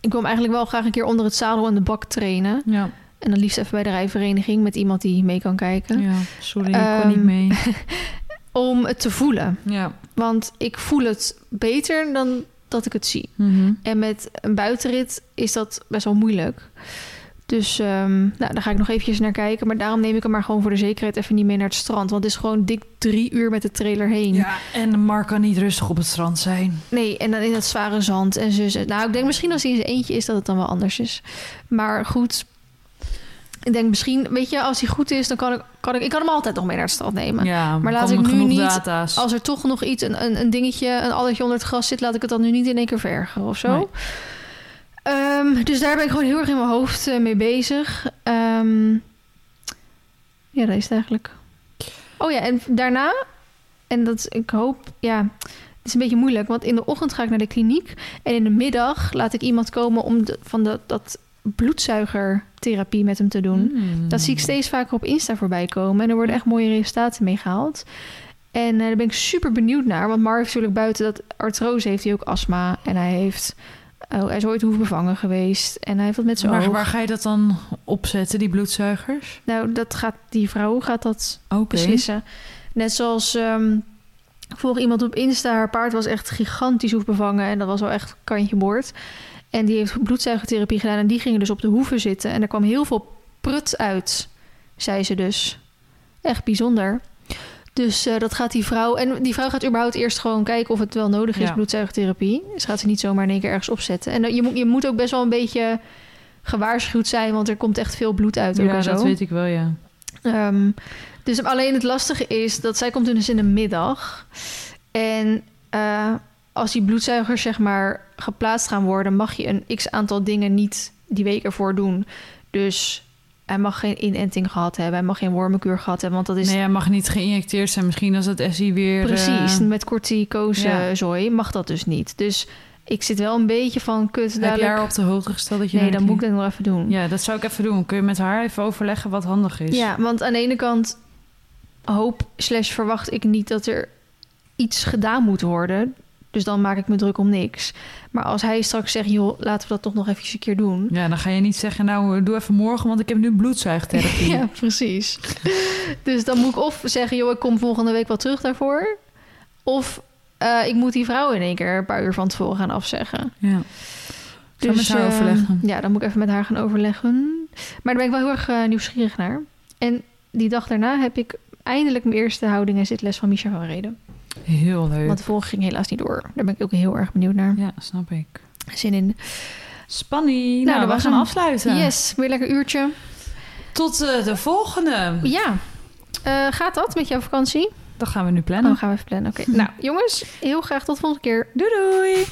Ik wil hem eigenlijk wel graag een keer onder het zadel en de bak trainen. Ja, En dan liefst even bij de rijvereniging met iemand die mee kan kijken. ja. sorry, ik Ehm, kon niet mee. Om het te voelen. Ja. Want ik voel het beter dan dat ik het zie. Mhm. En met een buitenrit is dat best wel moeilijk. Dus ehm, nou, daar ga ik nog eventjes naar kijken. Maar daarom neem ik hem maar gewoon voor de zekerheid even niet mee naar het strand. Want het is gewoon dik drie uur met de trailer heen. Ja, en Mark kan niet rustig op het strand zijn. Nee, en dan in dat zware zand en zo. Nou, ik denk misschien als hij in zijn eentje is dat het dan wel anders is. Maar goed, ik denk misschien, weet je, als hij goed is, dan kan ik, kan ik, ik kan hem altijd nog mee naar het strand nemen. Ja, Maar laat ik nu niet- Data's. Als er toch nog iets, een, een, een dingetje, een allertje onder het gras zit, laat ik het dan nu niet in één keer verergeren of zo. Nee. Ehm, dus daar ben ik gewoon heel erg in mijn hoofd eh, mee bezig. Ehm, ja, dat is het eigenlijk. Oh ja, en daarna, en dat is- ik hoop, ja, het is een beetje moeilijk, want in de ochtend ga ik naar de kliniek en in de middag laat ik iemand komen om de, van de, dat bloedzuigertherapie met hem te doen. Mm. Dat zie ik steeds vaker op Insta voorbij komen. En er worden echt mooie resultaten mee gehaald. En eh, daar ben ik super benieuwd naar. Want Mar heeft natuurlijk buiten dat artrose heeft hij ook astma. En hij heeft... Oh, hij is ooit hoefbevangen geweest. En hij heeft wat met zijn Maar oog. waar ga je dat dan opzetten, die bloedzuigers? Nou, dat gaat, die vrouw gaat dat Oké. beslissen. Net zoals... ik volg iemand op Insta. Haar paard was echt gigantisch hoefbevangen. En dat was wel echt kantje boord. En die heeft bloedzuigertherapie gedaan. En die gingen dus op de hoeven zitten. En er kwam heel veel prut uit, zei ze dus. Echt bijzonder. Dus eh, dat gaat die vrouw... En die vrouw gaat überhaupt eerst gewoon kijken of het wel nodig is, Ja. bloedzuigertherapie. Dus gaat ze niet zomaar in één keer ergens opzetten. En eh, je, moet, je moet ook best wel een beetje gewaarschuwd zijn... want er komt echt veel bloed uit ook Ja, dat weet ik wel, ja. Ehm, dus alleen het lastige is dat zij komt dus in de middag. En eh, als die bloedzuigers zeg maar geplaatst gaan worden, mag je een x aantal dingen niet die week ervoor doen. Dus hij mag geen inenting gehad hebben, hij mag geen wormenkuur gehad hebben, want dat is Nee, hij mag niet geïnjecteerd zijn. Misschien als het SI weer... precies eh, met corticose ja. zooi mag dat dus niet. Dus ik zit wel een beetje van kut. heb je dadelijk- haar op de hoogte gesteld dat je... Nee, dan moet ik dat nog even doen. Ja, dat zou ik even doen. Kun je met haar even overleggen wat handig is? Ja, want aan de ene kant hoop slash verwacht ik niet dat er iets gedaan moet worden. Dus dan maak ik me druk om niks. Maar als hij straks zegt, joh, laten we dat toch nog even een keer doen. Ja, dan ga je niet zeggen, nou, doe even morgen, want ik heb nu bloedzuigtherapie. Ja, precies. dus dan moet ik of zeggen, joh, ik kom volgende week wel terug daarvoor. Of eh, ik moet die vrouw in één keer een paar uur van tevoren gaan afzeggen. ja. Zou met haar eh, overleggen. Ja, dan moet ik even met haar gaan overleggen. Maar daar ben ik wel heel erg eh, nieuwsgierig naar. En die dag daarna heb ik eindelijk mijn eerste houding en zitles van Micha van Reden. Heel leuk. Want de ging helaas niet door. Daar ben ik ook heel erg benieuwd naar. Ja, snap ik. Zin in. Spanning. Nou, dat we gaan afsluiten. Yes, weer lekker uurtje. Tot eh, de volgende. Ja, Eh, gaat dat met jouw vakantie? Dat gaan we nu Dan plannen. gaan we even plannen. Oké. Nou, jongens, heel graag tot de volgende keer. Doei doei.